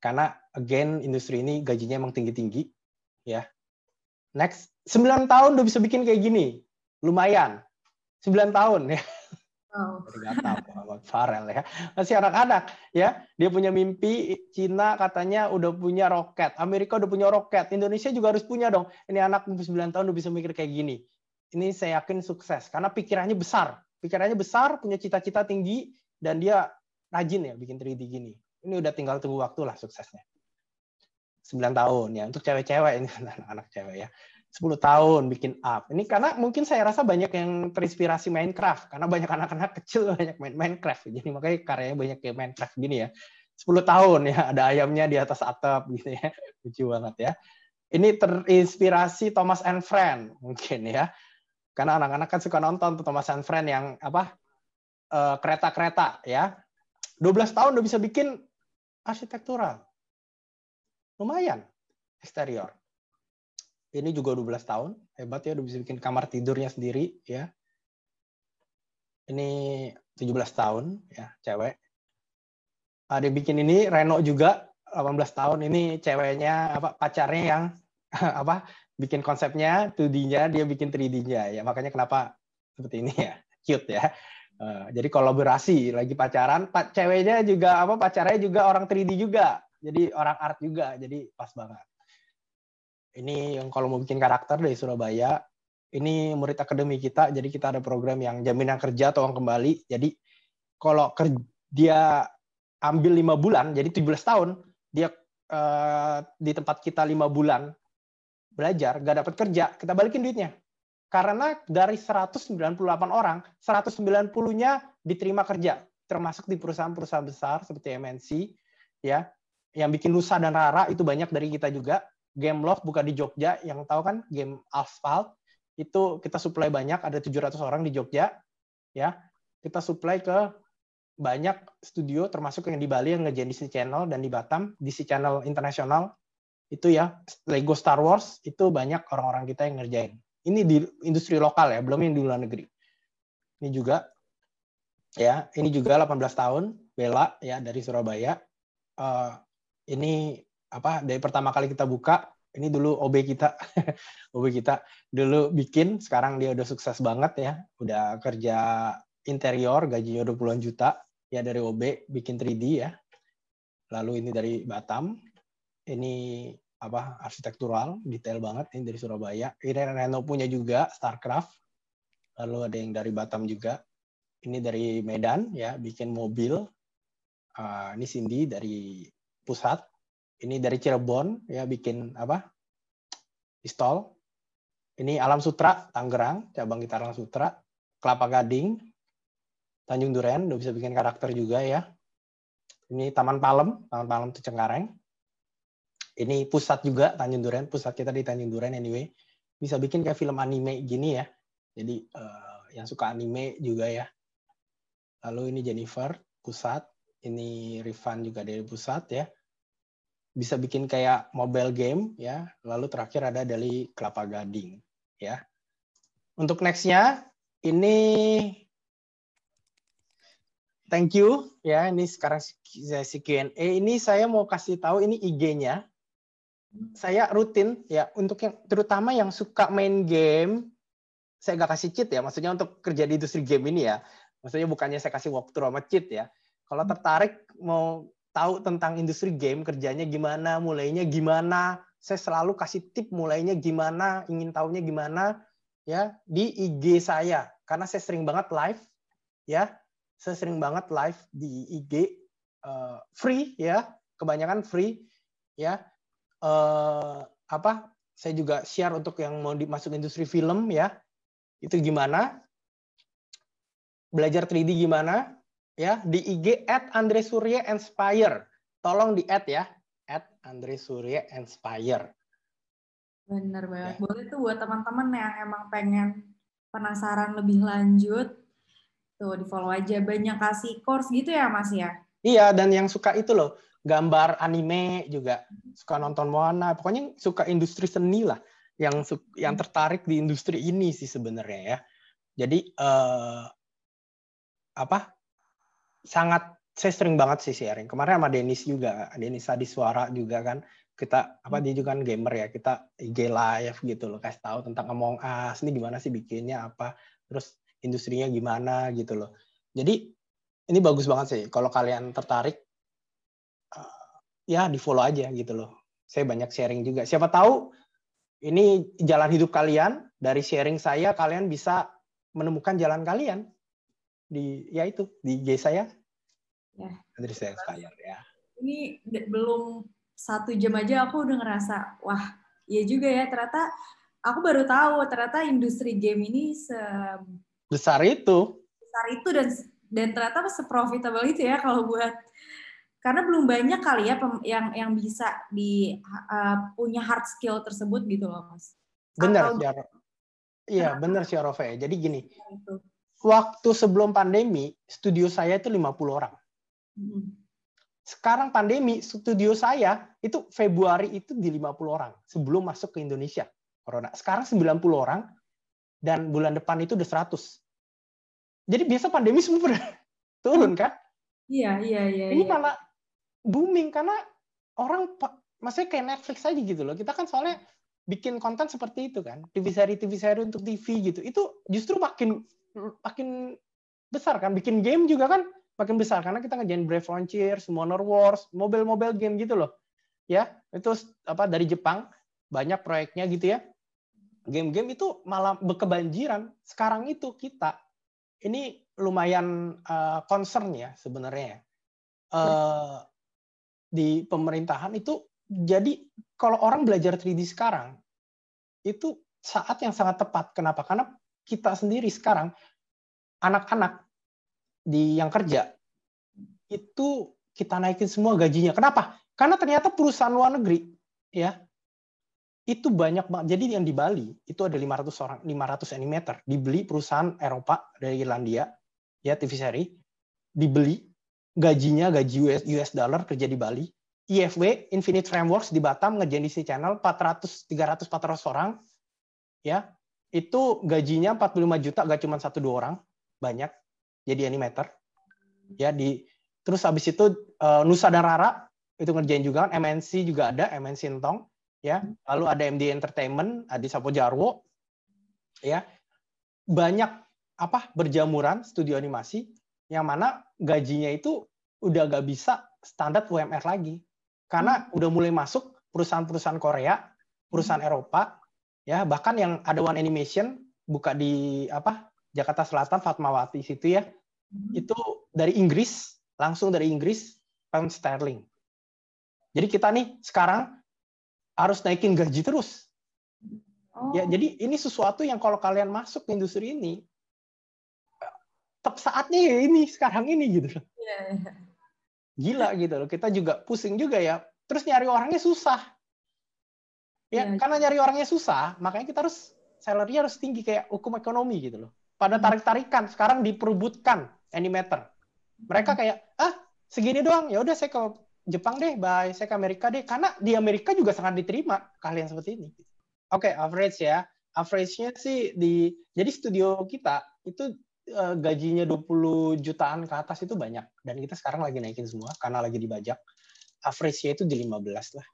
Karena again industri ini gajinya emang tinggi-tinggi ya. Next 9 tahun udah bisa bikin kayak gini. Lumayan. 9 tahun ya Oh. Farel ya. Masih anak-anak ya. Dia punya mimpi Cina katanya udah punya roket. Amerika udah punya roket. Indonesia juga harus punya dong. Ini anak 9 tahun udah bisa mikir kayak gini. Ini saya yakin sukses karena pikirannya besar. Pikirannya besar, punya cita-cita tinggi dan dia rajin ya bikin 3D gini. Ini udah tinggal tunggu waktu lah suksesnya. 9 tahun ya. Untuk cewek-cewek ini *laughs* anak-anak cewek ya. 10 tahun bikin up. Ini karena mungkin saya rasa banyak yang terinspirasi Minecraft karena banyak anak-anak kecil *laughs* banyak main Minecraft. Jadi makanya karyanya banyak kayak Minecraft gini ya. 10 tahun ya ada ayamnya di atas atap gitu ya. *laughs* Lucu banget ya. Ini terinspirasi Thomas and Friend mungkin ya. Karena anak-anak kan suka nonton tuh Thomas and Friend yang apa? Eh, kereta-kereta ya. 12 tahun udah bisa bikin arsitektural. Lumayan eksterior ini juga 12 tahun. Hebat ya udah bisa bikin kamar tidurnya sendiri ya. Ini 17 tahun ya cewek. Ada bikin ini Reno juga 18 tahun. Ini ceweknya apa pacarnya yang *laughs* apa bikin konsepnya 2D-nya dia bikin 3D-nya ya makanya kenapa seperti ini ya. Cute ya. Uh, jadi kolaborasi lagi pacaran. Pak ceweknya juga apa pacarnya juga orang 3D juga. Jadi orang art juga jadi pas banget ini yang kalau mau bikin karakter dari Surabaya, ini murid akademi kita, jadi kita ada program yang jaminan kerja atau kembali. Jadi kalau dia ambil lima bulan, jadi 17 tahun, dia uh, di tempat kita lima bulan belajar, gak dapat kerja, kita balikin duitnya. Karena dari 198 orang, 190-nya diterima kerja, termasuk di perusahaan-perusahaan besar seperti MNC, ya, yang bikin Nusa dan Rara itu banyak dari kita juga game Love buka di Jogja yang tahu kan game Asphalt? Itu kita supply banyak ada 700 orang di Jogja ya. Kita supply ke banyak studio termasuk yang di Bali yang ngejain Disney Channel dan di Batam Disney Channel internasional. Itu ya Lego Star Wars itu banyak orang-orang kita yang ngerjain. Ini di industri lokal ya belum yang di luar negeri. Ini juga ya ini juga 18 tahun Bella ya dari Surabaya. Uh, ini apa dari pertama kali kita buka ini dulu OB kita. *laughs* OB kita dulu bikin sekarang dia udah sukses banget ya. Udah kerja interior gajinya udah puluhan juta. Ya dari OB bikin 3D ya. Lalu ini dari Batam. Ini apa arsitektural detail banget. Ini dari Surabaya. Ini Reno punya juga Starcraft. Lalu ada yang dari Batam juga. Ini dari Medan ya bikin mobil. Uh, ini Cindy dari pusat ini dari Cirebon ya bikin apa? Pistol ini Alam Sutra Tangerang cabang kita Alam Sutra Kelapa Gading Tanjung Duren udah bisa bikin karakter juga ya. Ini Taman Palem Taman Palem itu Cengkareng. Ini pusat juga Tanjung Duren pusat kita di Tanjung Duren anyway. Bisa bikin kayak film anime gini ya. Jadi uh, yang suka anime juga ya. Lalu ini Jennifer pusat. Ini Rifan juga dari pusat ya bisa bikin kayak mobile game ya. Lalu terakhir ada dari Kelapa Gading ya. Untuk nextnya ini thank you ya. Ini sekarang sesi Q&A. Ini saya mau kasih tahu ini IG-nya. Saya rutin ya untuk yang terutama yang suka main game. Saya nggak kasih cheat ya. Maksudnya untuk kerja di industri game ini ya. Maksudnya bukannya saya kasih walkthrough sama cheat ya. Kalau tertarik mau tahu tentang industri game kerjanya gimana, mulainya gimana. Saya selalu kasih tip mulainya gimana, ingin tahunya gimana ya di IG saya karena saya sering banget live ya. Saya sering banget live di IG uh, eh, free ya, kebanyakan free ya. Uh, apa? Saya juga share untuk yang mau dimasuk industri film ya. Itu gimana? Belajar 3D gimana? Ya di IG at Andre Surya Inspire. Tolong di add ya. at Andre Surya Inspire. Bener banget. Ya. Boleh tuh buat teman-teman yang emang pengen penasaran lebih lanjut, tuh di follow aja. Banyak kasih course gitu ya Mas ya? Iya, dan yang suka itu loh, gambar anime juga, suka nonton Moana, pokoknya suka industri seni lah, yang yang tertarik di industri ini sih sebenarnya ya. Jadi eh, apa? Sangat saya sering banget sih sharing. Kemarin sama Denis juga, Denis Adi Suara juga kan. Kita apa dia juga kan gamer ya. Kita IG live gitu loh kasih tahu tentang Among Us ini gimana sih bikinnya apa terus industrinya gimana gitu loh. Jadi ini bagus banget sih. Kalau kalian tertarik uh, ya di follow aja gitu loh. Saya banyak sharing juga. Siapa tahu ini jalan hidup kalian dari sharing saya kalian bisa menemukan jalan kalian di ya itu di IG saya ya dari saya ya ini belum satu jam aja aku udah ngerasa wah iya juga ya ternyata aku baru tahu ternyata industri game ini se besar itu besar itu dan dan ternyata seprofitable itu ya kalau buat karena belum banyak kali ya yang yang bisa di uh, punya hard skill tersebut gitu loh mas. Benar sih, iya benar sih Rove. Jadi gini, itu. waktu sebelum pandemi studio saya itu 50 orang. Hmm sekarang pandemi, studio saya itu Februari itu di 50 orang sebelum masuk ke Indonesia corona. Sekarang 90 orang dan bulan depan itu udah 100. Jadi biasa pandemi semua udah *laughs* turun kan? Iya, iya, iya. Ini iya. malah booming karena orang maksudnya kayak Netflix aja gitu loh. Kita kan soalnya bikin konten seperti itu kan, TV seri TV seri untuk TV gitu. Itu justru makin makin besar kan. Bikin game juga kan makin besar karena kita ngerjain Brave Frontiers, Monor Wars, mobil-mobil game gitu loh. Ya, itu apa dari Jepang banyak proyeknya gitu ya. Game-game itu malah berkebanjiran. Sekarang itu kita ini lumayan uh, concern ya sebenarnya. Uh, di pemerintahan itu jadi kalau orang belajar 3D sekarang itu saat yang sangat tepat. Kenapa? Karena kita sendiri sekarang anak-anak di yang kerja itu kita naikin semua gajinya. Kenapa? Karena ternyata perusahaan luar negeri ya itu banyak banget. Jadi yang di Bali itu ada 500 orang, 500 animator dibeli perusahaan Eropa dari Irlandia ya TV seri dibeli gajinya gaji US, US dollar kerja di Bali. IFW Infinite Frameworks di Batam ngerjain Disney Channel 400 300 400 orang ya itu gajinya 45 juta gak cuma satu dua orang banyak jadi animator. Ya di terus habis itu uh, Nusa dan Rara itu ngerjain juga kan MNC juga ada MNC Entong ya. Lalu ada MD Entertainment Adi Sapo Jarwo ya. Banyak apa berjamuran studio animasi yang mana gajinya itu udah gak bisa standar UMR lagi. Karena udah mulai masuk perusahaan-perusahaan Korea perusahaan Eropa ya. Bahkan yang ada One Animation buka di apa Jakarta Selatan Fatmawati situ ya Hmm. itu dari Inggris, langsung dari Inggris, pound sterling. Jadi kita nih sekarang harus naikin gaji terus. Oh. Ya, jadi ini sesuatu yang kalau kalian masuk ke industri ini, tetap saatnya ya ini sekarang ini gitu. Yeah. Iya. Gila gitu loh. Kita juga pusing juga ya. Terus nyari orangnya susah. Ya, yeah. karena nyari orangnya susah, makanya kita harus salary harus tinggi kayak hukum ekonomi gitu loh. Pada tarik-tarikan, sekarang diperbutkan animator. Mereka hmm. kayak ah segini doang ya udah saya ke Jepang deh, bye. Saya ke Amerika deh karena di Amerika juga sangat diterima kalian seperti ini. Oke, okay, average ya. Average-nya sih di jadi studio kita itu uh, gajinya 20 jutaan ke atas itu banyak dan kita sekarang lagi naikin semua karena lagi dibajak. Average-nya itu di 15 lah.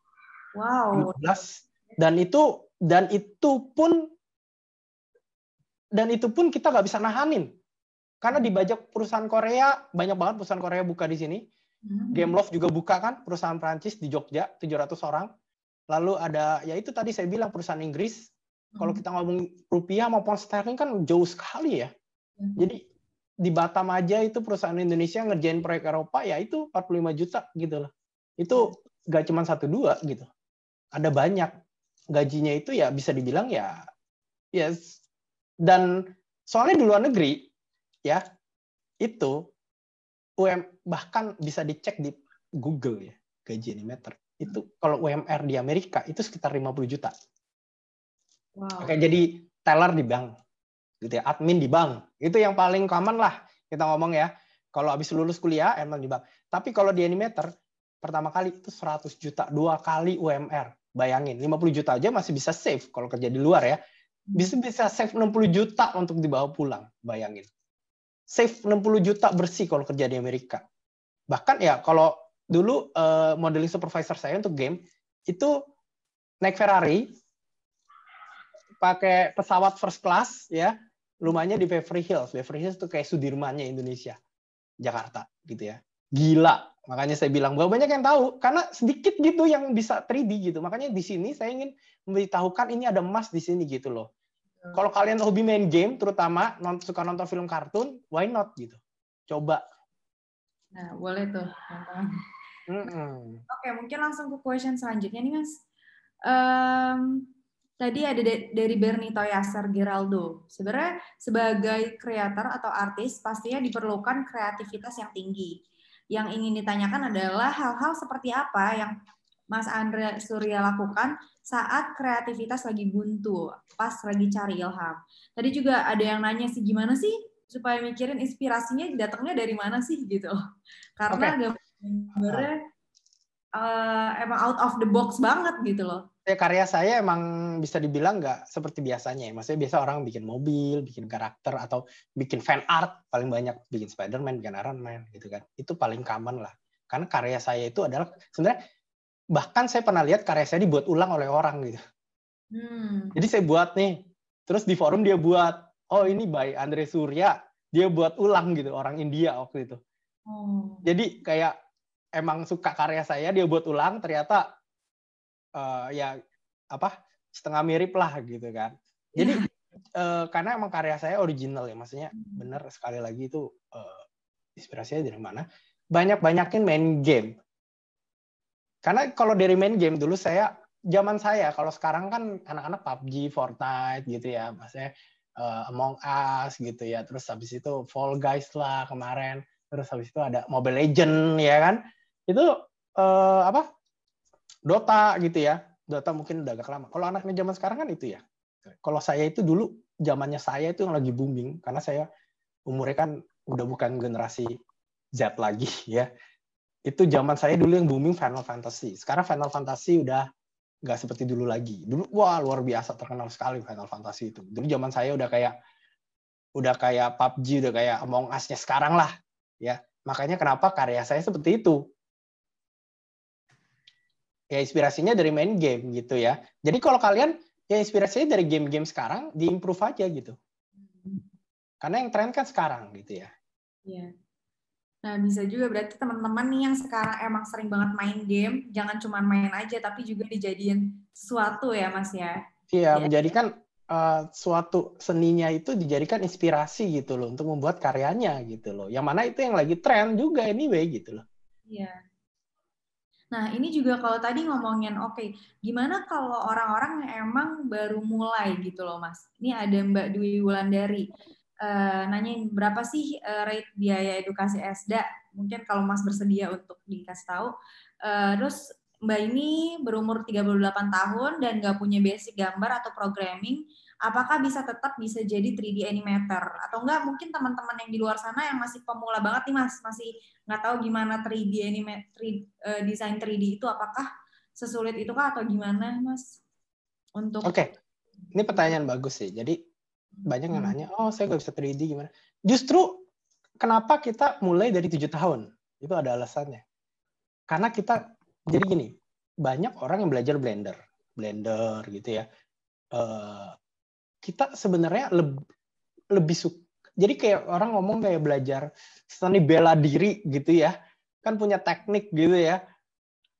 Wow. 15 dan itu dan itu pun dan itu pun kita nggak bisa nahanin karena dibajak perusahaan Korea, banyak banget perusahaan Korea buka di sini. Hmm. Gameloft juga buka kan, perusahaan Prancis di Jogja, 700 orang. Lalu ada, ya itu tadi saya bilang perusahaan Inggris. Hmm. Kalau kita ngomong rupiah maupun sterling kan jauh sekali ya. Hmm. Jadi di Batam aja itu perusahaan Indonesia ngerjain proyek Eropa ya itu 45 juta gitu loh. Itu gak cuma satu dua gitu. Ada banyak. Gajinya itu ya bisa dibilang ya yes. Dan soalnya di luar negeri ya itu UM bahkan bisa dicek di Google ya gaji animator itu kalau UMR di Amerika itu sekitar 50 juta. Wow. Oke, jadi teller di bank, gitu ya, admin di bank, itu yang paling common lah kita ngomong ya. Kalau habis lulus kuliah, emang di bank. Tapi kalau di animator, pertama kali itu 100 juta, dua kali UMR. Bayangin, 50 juta aja masih bisa save kalau kerja di luar ya. Bisa bisa save 60 juta untuk dibawa pulang, bayangin. Save 60 juta bersih kalau kerja di Amerika. Bahkan ya kalau dulu uh, modeling supervisor saya untuk game itu naik Ferrari pakai pesawat first class ya rumahnya di Beverly Hills Beverly Hills itu kayak Sudirmannya Indonesia Jakarta gitu ya gila makanya saya bilang bahwa banyak yang tahu karena sedikit gitu yang bisa 3D gitu makanya di sini saya ingin memberitahukan ini ada emas di sini gitu loh kalau kalian hobi main game terutama nonton, suka nonton film kartun why not gitu coba nah boleh tuh teman-teman Mm-mm. Oke, mungkin langsung ke question selanjutnya nih, Mas. Um, tadi ada dari Bernie Toyaser Geraldo. Sebenarnya sebagai kreator atau artis pastinya diperlukan kreativitas yang tinggi. Yang ingin ditanyakan adalah hal-hal seperti apa yang Mas Andre Surya lakukan saat kreativitas lagi buntu, pas lagi cari ilham. Tadi juga ada yang nanya sih gimana sih supaya mikirin inspirasinya datangnya dari mana sih gitu. Karena okay gambarnya uh, emang out of the box banget gitu loh. Ya, karya saya emang bisa dibilang nggak seperti biasanya ya. Maksudnya biasa orang bikin mobil, bikin karakter, atau bikin fan art. Paling banyak bikin Spider-Man, bikin Iron Man gitu kan. Itu paling common lah. Karena karya saya itu adalah sebenarnya bahkan saya pernah lihat karya saya dibuat ulang oleh orang gitu. Hmm. Jadi saya buat nih, terus di forum dia buat, oh ini by Andre Surya, dia buat ulang gitu orang India waktu itu. Oh. Jadi kayak emang suka karya saya dia buat ulang ternyata uh, ya apa setengah mirip lah gitu kan. Jadi uh, karena emang karya saya original ya maksudnya bener sekali lagi itu uh, inspirasinya dari mana? Banyak banyakin main game. Karena kalau dari main game dulu saya zaman saya kalau sekarang kan anak-anak PUBG Fortnite gitu ya maksudnya uh, Among Us gitu ya. Terus habis itu Fall Guys lah kemarin. Terus habis itu ada Mobile Legend ya kan. Itu uh, apa Dota gitu ya. Dota mungkin udah agak lama. Kalau anaknya zaman sekarang kan itu ya. Kalau saya itu dulu zamannya saya itu yang lagi booming. Karena saya umurnya kan udah bukan generasi Z lagi *laughs* ya. Itu zaman saya dulu yang booming Final Fantasy. Sekarang Final Fantasy udah nggak seperti dulu lagi. Dulu wah luar biasa terkenal sekali Final Fantasy itu. Dulu zaman saya udah kayak udah kayak PUBG udah kayak Among Us-nya sekarang lah ya. Makanya kenapa karya saya seperti itu ya inspirasinya dari main game gitu ya. Jadi kalau kalian ya inspirasinya dari game-game sekarang diimprove aja gitu. Karena yang tren kan sekarang gitu ya. Iya. Nah, bisa juga berarti teman-teman nih yang sekarang emang sering banget main game, jangan cuma main aja tapi juga dijadiin sesuatu ya, Mas ya. Iya, ya. menjadikan uh, suatu seninya itu dijadikan inspirasi gitu loh untuk membuat karyanya gitu loh. Yang mana itu yang lagi tren juga anyway gitu loh. Iya. Nah, ini juga kalau tadi ngomongin, oke, okay, gimana kalau orang-orang emang baru mulai gitu loh, Mas? Ini ada Mbak Dwi Wulandari, uh, nanyain berapa sih uh, rate biaya edukasi ESDA? Mungkin kalau Mas bersedia untuk dikasih tahu. Uh, terus Mbak ini berumur 38 tahun dan nggak punya basic gambar atau programming, apakah bisa tetap bisa jadi 3D animator? Atau enggak mungkin teman-teman yang di luar sana yang masih pemula banget nih mas masih nggak tahu gimana 3D anime 3, uh, desain 3D itu apakah sesulit itu kah atau gimana mas? Untuk oke okay. ini pertanyaan bagus sih. Jadi banyak yang hmm. nanya oh saya nggak bisa 3D gimana? Justru kenapa kita mulai dari tujuh tahun? Itu ada alasannya. Karena kita jadi gini banyak orang yang belajar Blender. Blender gitu ya. Uh, kita sebenarnya lebih lebih suka jadi kayak orang ngomong kayak belajar seni bela diri gitu ya kan punya teknik gitu ya.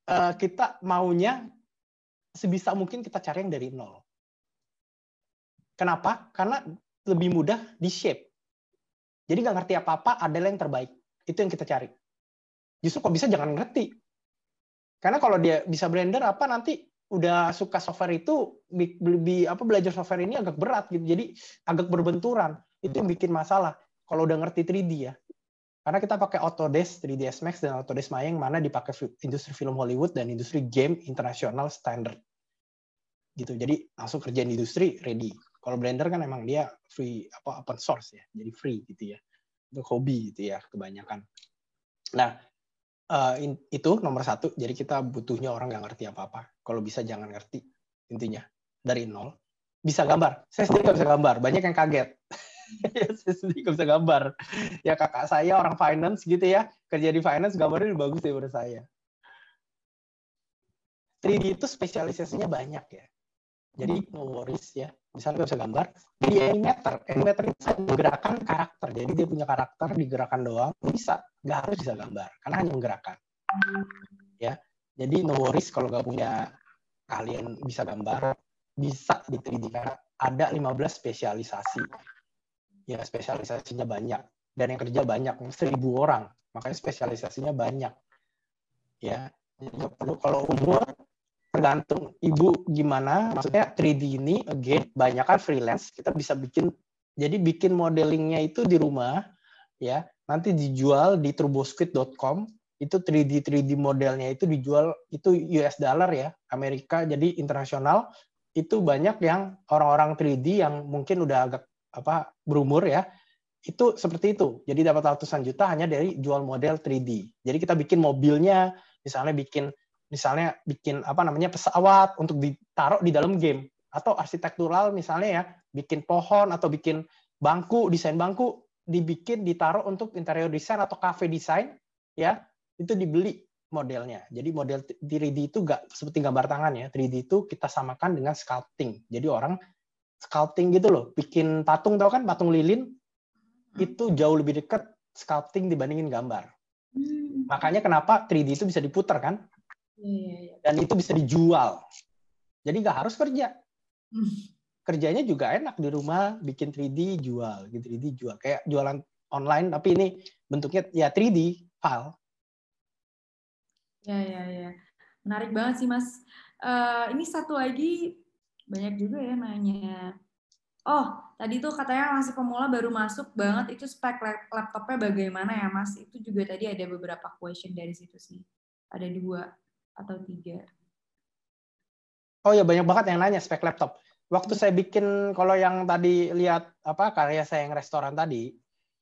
Uh, kita maunya sebisa mungkin kita cari yang dari nol. Kenapa? Karena lebih mudah di shape. Jadi nggak ngerti apa apa adalah yang terbaik. Itu yang kita cari. Justru kok bisa jangan ngerti. Karena kalau dia bisa blender apa nanti udah suka software itu lebih apa belajar software ini agak berat gitu. Jadi agak berbenturan. Itu yang bikin masalah kalau udah ngerti 3D ya. Karena kita pakai Autodesk 3ds Max dan Autodesk Maya yang mana dipakai industri film Hollywood dan industri game internasional standard. Gitu. Jadi langsung kerjaan industri ready. Kalau Blender kan emang dia free apa open source ya. Jadi free gitu ya. Untuk hobi gitu ya kebanyakan. Nah, uh, itu nomor satu. Jadi kita butuhnya orang nggak ngerti apa-apa. Kalau bisa jangan ngerti intinya dari nol. Bisa gambar. Saya sendiri nggak bisa gambar. Banyak yang kaget. *laughs* ya saya sendiri nggak bisa gambar. Ya kakak saya orang finance gitu ya, kerja di finance gambarnya lebih bagus daripada saya. 3D itu spesialisasinya banyak ya. Jadi no worries ya. Misalnya bisa gambar, jadi animator. Animator itu menggerakkan karakter. Jadi dia punya karakter digerakkan doang, bisa. Nggak harus bisa gambar, karena hanya menggerakkan. Jadi no worries kalau nggak punya kalian bisa gambar, bisa di 3D karena ada 15 spesialisasi. Ya spesialisasinya banyak. Dan yang kerja banyak seribu orang. Makanya spesialisasinya banyak. Ya jadi perlu. Kalau umur tergantung ibu gimana. Maksudnya 3D ini again banyak kan freelance. Kita bisa bikin jadi bikin modelingnya itu di rumah ya. Nanti dijual di turbosquid.com itu 3D 3D modelnya itu dijual itu US dollar ya Amerika jadi internasional itu banyak yang orang-orang 3D yang mungkin udah agak apa berumur ya itu seperti itu. Jadi dapat ratusan juta hanya dari jual model 3D. Jadi kita bikin mobilnya, misalnya bikin misalnya bikin apa namanya pesawat untuk ditaruh di dalam game atau arsitektural misalnya ya, bikin pohon atau bikin bangku, desain bangku dibikin ditaruh untuk interior design atau cafe design ya, itu dibeli modelnya. Jadi model 3D itu enggak seperti gambar tangan ya. 3D itu kita samakan dengan sculpting. Jadi orang sculpting gitu loh. Bikin patung tau kan patung lilin hmm. itu jauh lebih dekat sculpting dibandingin gambar. Hmm. Makanya kenapa 3D itu bisa diputar kan? Yeah, yeah. Dan itu bisa dijual. Jadi nggak harus kerja. Hmm. Kerjanya juga enak di rumah, bikin 3D jual, gitu 3D jual. Kayak jualan online tapi ini bentuknya ya 3D file. Ya ya ya. Menarik banget sih Mas. Uh, ini satu lagi banyak juga ya nanya. Oh, tadi tuh katanya masih pemula baru masuk banget itu spek laptopnya bagaimana ya Mas? Itu juga tadi ada beberapa question dari situ sih. Ada dua atau tiga. Oh ya banyak banget yang nanya spek laptop. Waktu saya bikin kalau yang tadi lihat apa karya saya yang restoran tadi,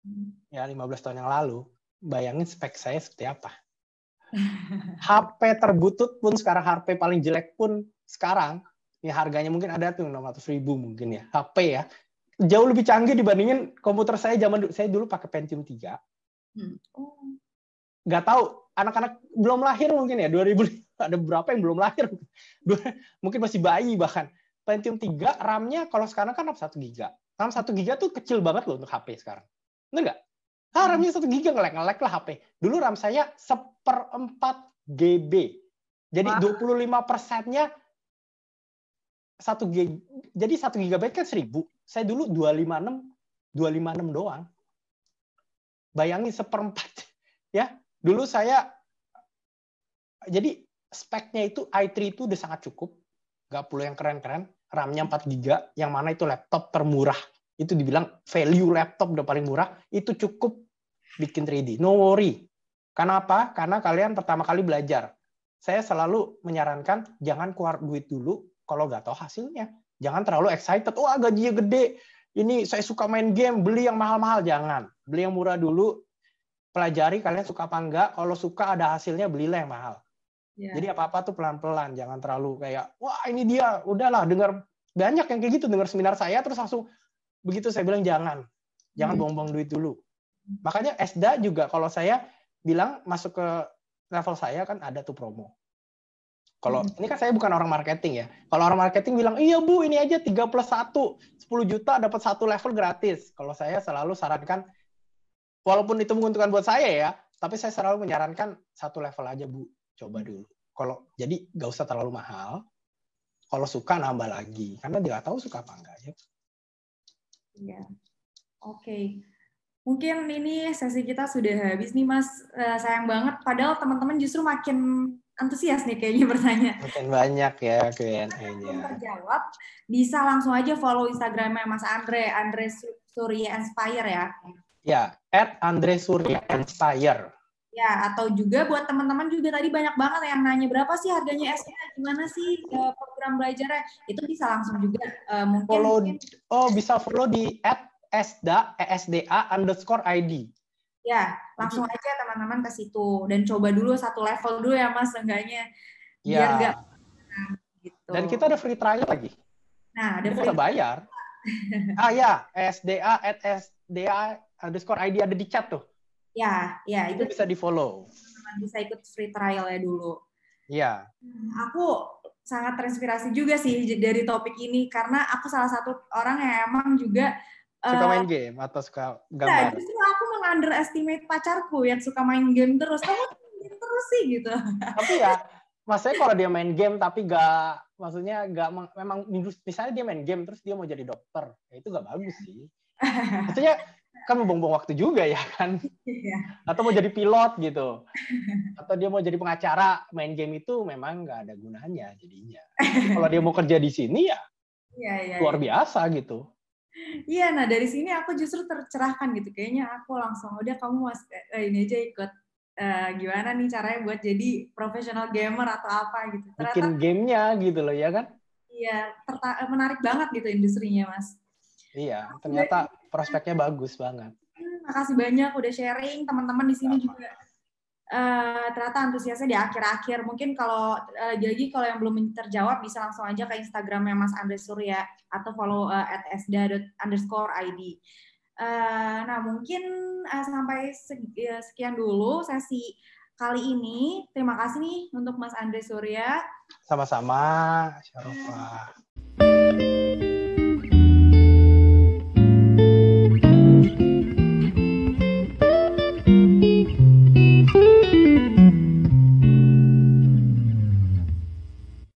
hmm. ya 15 tahun yang lalu, bayangin spek saya seperti apa. HP terbutut pun sekarang HP paling jelek pun sekarang ya harganya mungkin ada tuh 600 ribu mungkin ya HP ya. Jauh lebih canggih dibandingin komputer saya zaman dulu saya dulu pakai Pentium 3 hmm. oh. nggak tahu anak-anak belum lahir mungkin ya 2000 ada berapa yang belum lahir? Mungkin masih bayi bahkan. Pentium 3 RAM-nya kalau sekarang kan 1 giga. RAM 1 giga tuh kecil banget loh untuk HP sekarang. Benar nggak ah RAM-nya 1 giga ngelek-ngelek lah HP dulu RAM saya seperempat GB jadi Wah. 25 persennya satu gig jadi satu gigabyte kan seribu. Saya dulu dua lima enam dua lima enam doang. Bayangin seperempat *laughs* ya. Dulu saya jadi speknya itu i3 itu udah sangat cukup. Nggak perlu yang keren-keren. RAM-nya 4 giga yang mana itu laptop termurah itu dibilang value laptop udah paling murah itu cukup bikin 3D no worry Kenapa? Karena kalian pertama kali belajar. Saya selalu menyarankan jangan keluar duit dulu kalau nggak tahu hasilnya. Jangan terlalu excited, wah gajinya gede, ini saya suka main game, beli yang mahal-mahal. Jangan. Beli yang murah dulu, pelajari kalian suka apa enggak. Kalau suka ada hasilnya, belilah yang mahal. Yeah. Jadi apa-apa tuh pelan-pelan, jangan terlalu kayak, wah ini dia, udahlah dengar banyak yang kayak gitu, dengar seminar saya terus langsung begitu saya bilang jangan, jangan hmm. buang-buang duit dulu. Makanya Esda juga kalau saya bilang masuk ke level saya kan ada tuh promo. Kalau hmm. ini kan saya bukan orang marketing ya. Kalau orang marketing bilang, iya bu ini aja 3 plus 1, 10 juta dapat satu level gratis. Kalau saya selalu sarankan, walaupun itu menguntungkan buat saya ya, tapi saya selalu menyarankan satu level aja bu, coba dulu. Kalau jadi nggak usah terlalu mahal. Kalau suka nambah lagi, karena dia tahu suka apa enggak ya. Iya. Oke. Okay. Mungkin ini sesi kita sudah habis nih Mas. Uh, sayang banget. Padahal teman-teman justru makin antusias nih kayaknya *laughs* bertanya. Makin banyak ya Q&A-nya. terjawab, bisa langsung aja follow Instagramnya Mas Andre, Andre Surya Inspire ya. Ya, at Andre Surya Inspire. Ya, atau juga buat teman-teman juga tadi banyak banget yang nanya berapa sih harganya SDA, gimana sih uh, program belajarnya? Itu bisa langsung juga uh, mungkin, follow, mungkin. Oh, bisa follow di SDA, ESDA underscore ID. Ya, langsung aja teman-teman ke situ dan coba dulu satu level dulu ya Mas, enggaknya biar ya. Gak, nah, gitu. Dan kita ada free trial lagi. Nah, ada free bisa bayar. ah ya, SDA at SDA underscore ID ada di chat tuh. Ya, ya itu, itu bisa di follow. Bisa ikut free trial ya dulu. Iya. Hmm, aku sangat terinspirasi juga sih dari topik ini karena aku salah satu orang yang emang juga suka main uh, game atau suka gambar. Nah, justru aku mengunderestimate pacarku yang suka main game terus. Kamu game terus sih gitu. Tapi ya, maksudnya kalau dia main game tapi gak maksudnya gak memang misalnya dia main game terus dia mau jadi dokter, ya itu gak bagus sih. Maksudnya kan membuang-buang waktu juga ya kan. Iya. atau mau jadi pilot gitu. Atau dia mau jadi pengacara main game itu memang nggak ada gunanya jadinya. Kalau dia mau kerja di sini ya, ya, ya luar ya. biasa gitu. Iya nah dari sini aku justru tercerahkan gitu. Kayaknya aku langsung udah kamu mas eh, ini aja ikut. Uh, gimana nih caranya buat jadi profesional gamer atau apa gitu. Ternyata, bikin gamenya gitu loh ya kan? Iya menarik banget gitu industrinya mas Iya, ternyata prospeknya bagus banget. Hmm, makasih banyak udah sharing teman-teman di sini juga. Uh, ternyata antusiasnya di akhir-akhir. Mungkin kalau uh, lagi kalau yang belum terjawab bisa langsung aja ke Instagramnya Mas Andre Surya atau follow uh, at sda underscore id. Uh, nah mungkin uh, sampai sekian dulu sesi kali ini. Terima kasih nih untuk Mas Andre Surya. Sama-sama, Syarofah.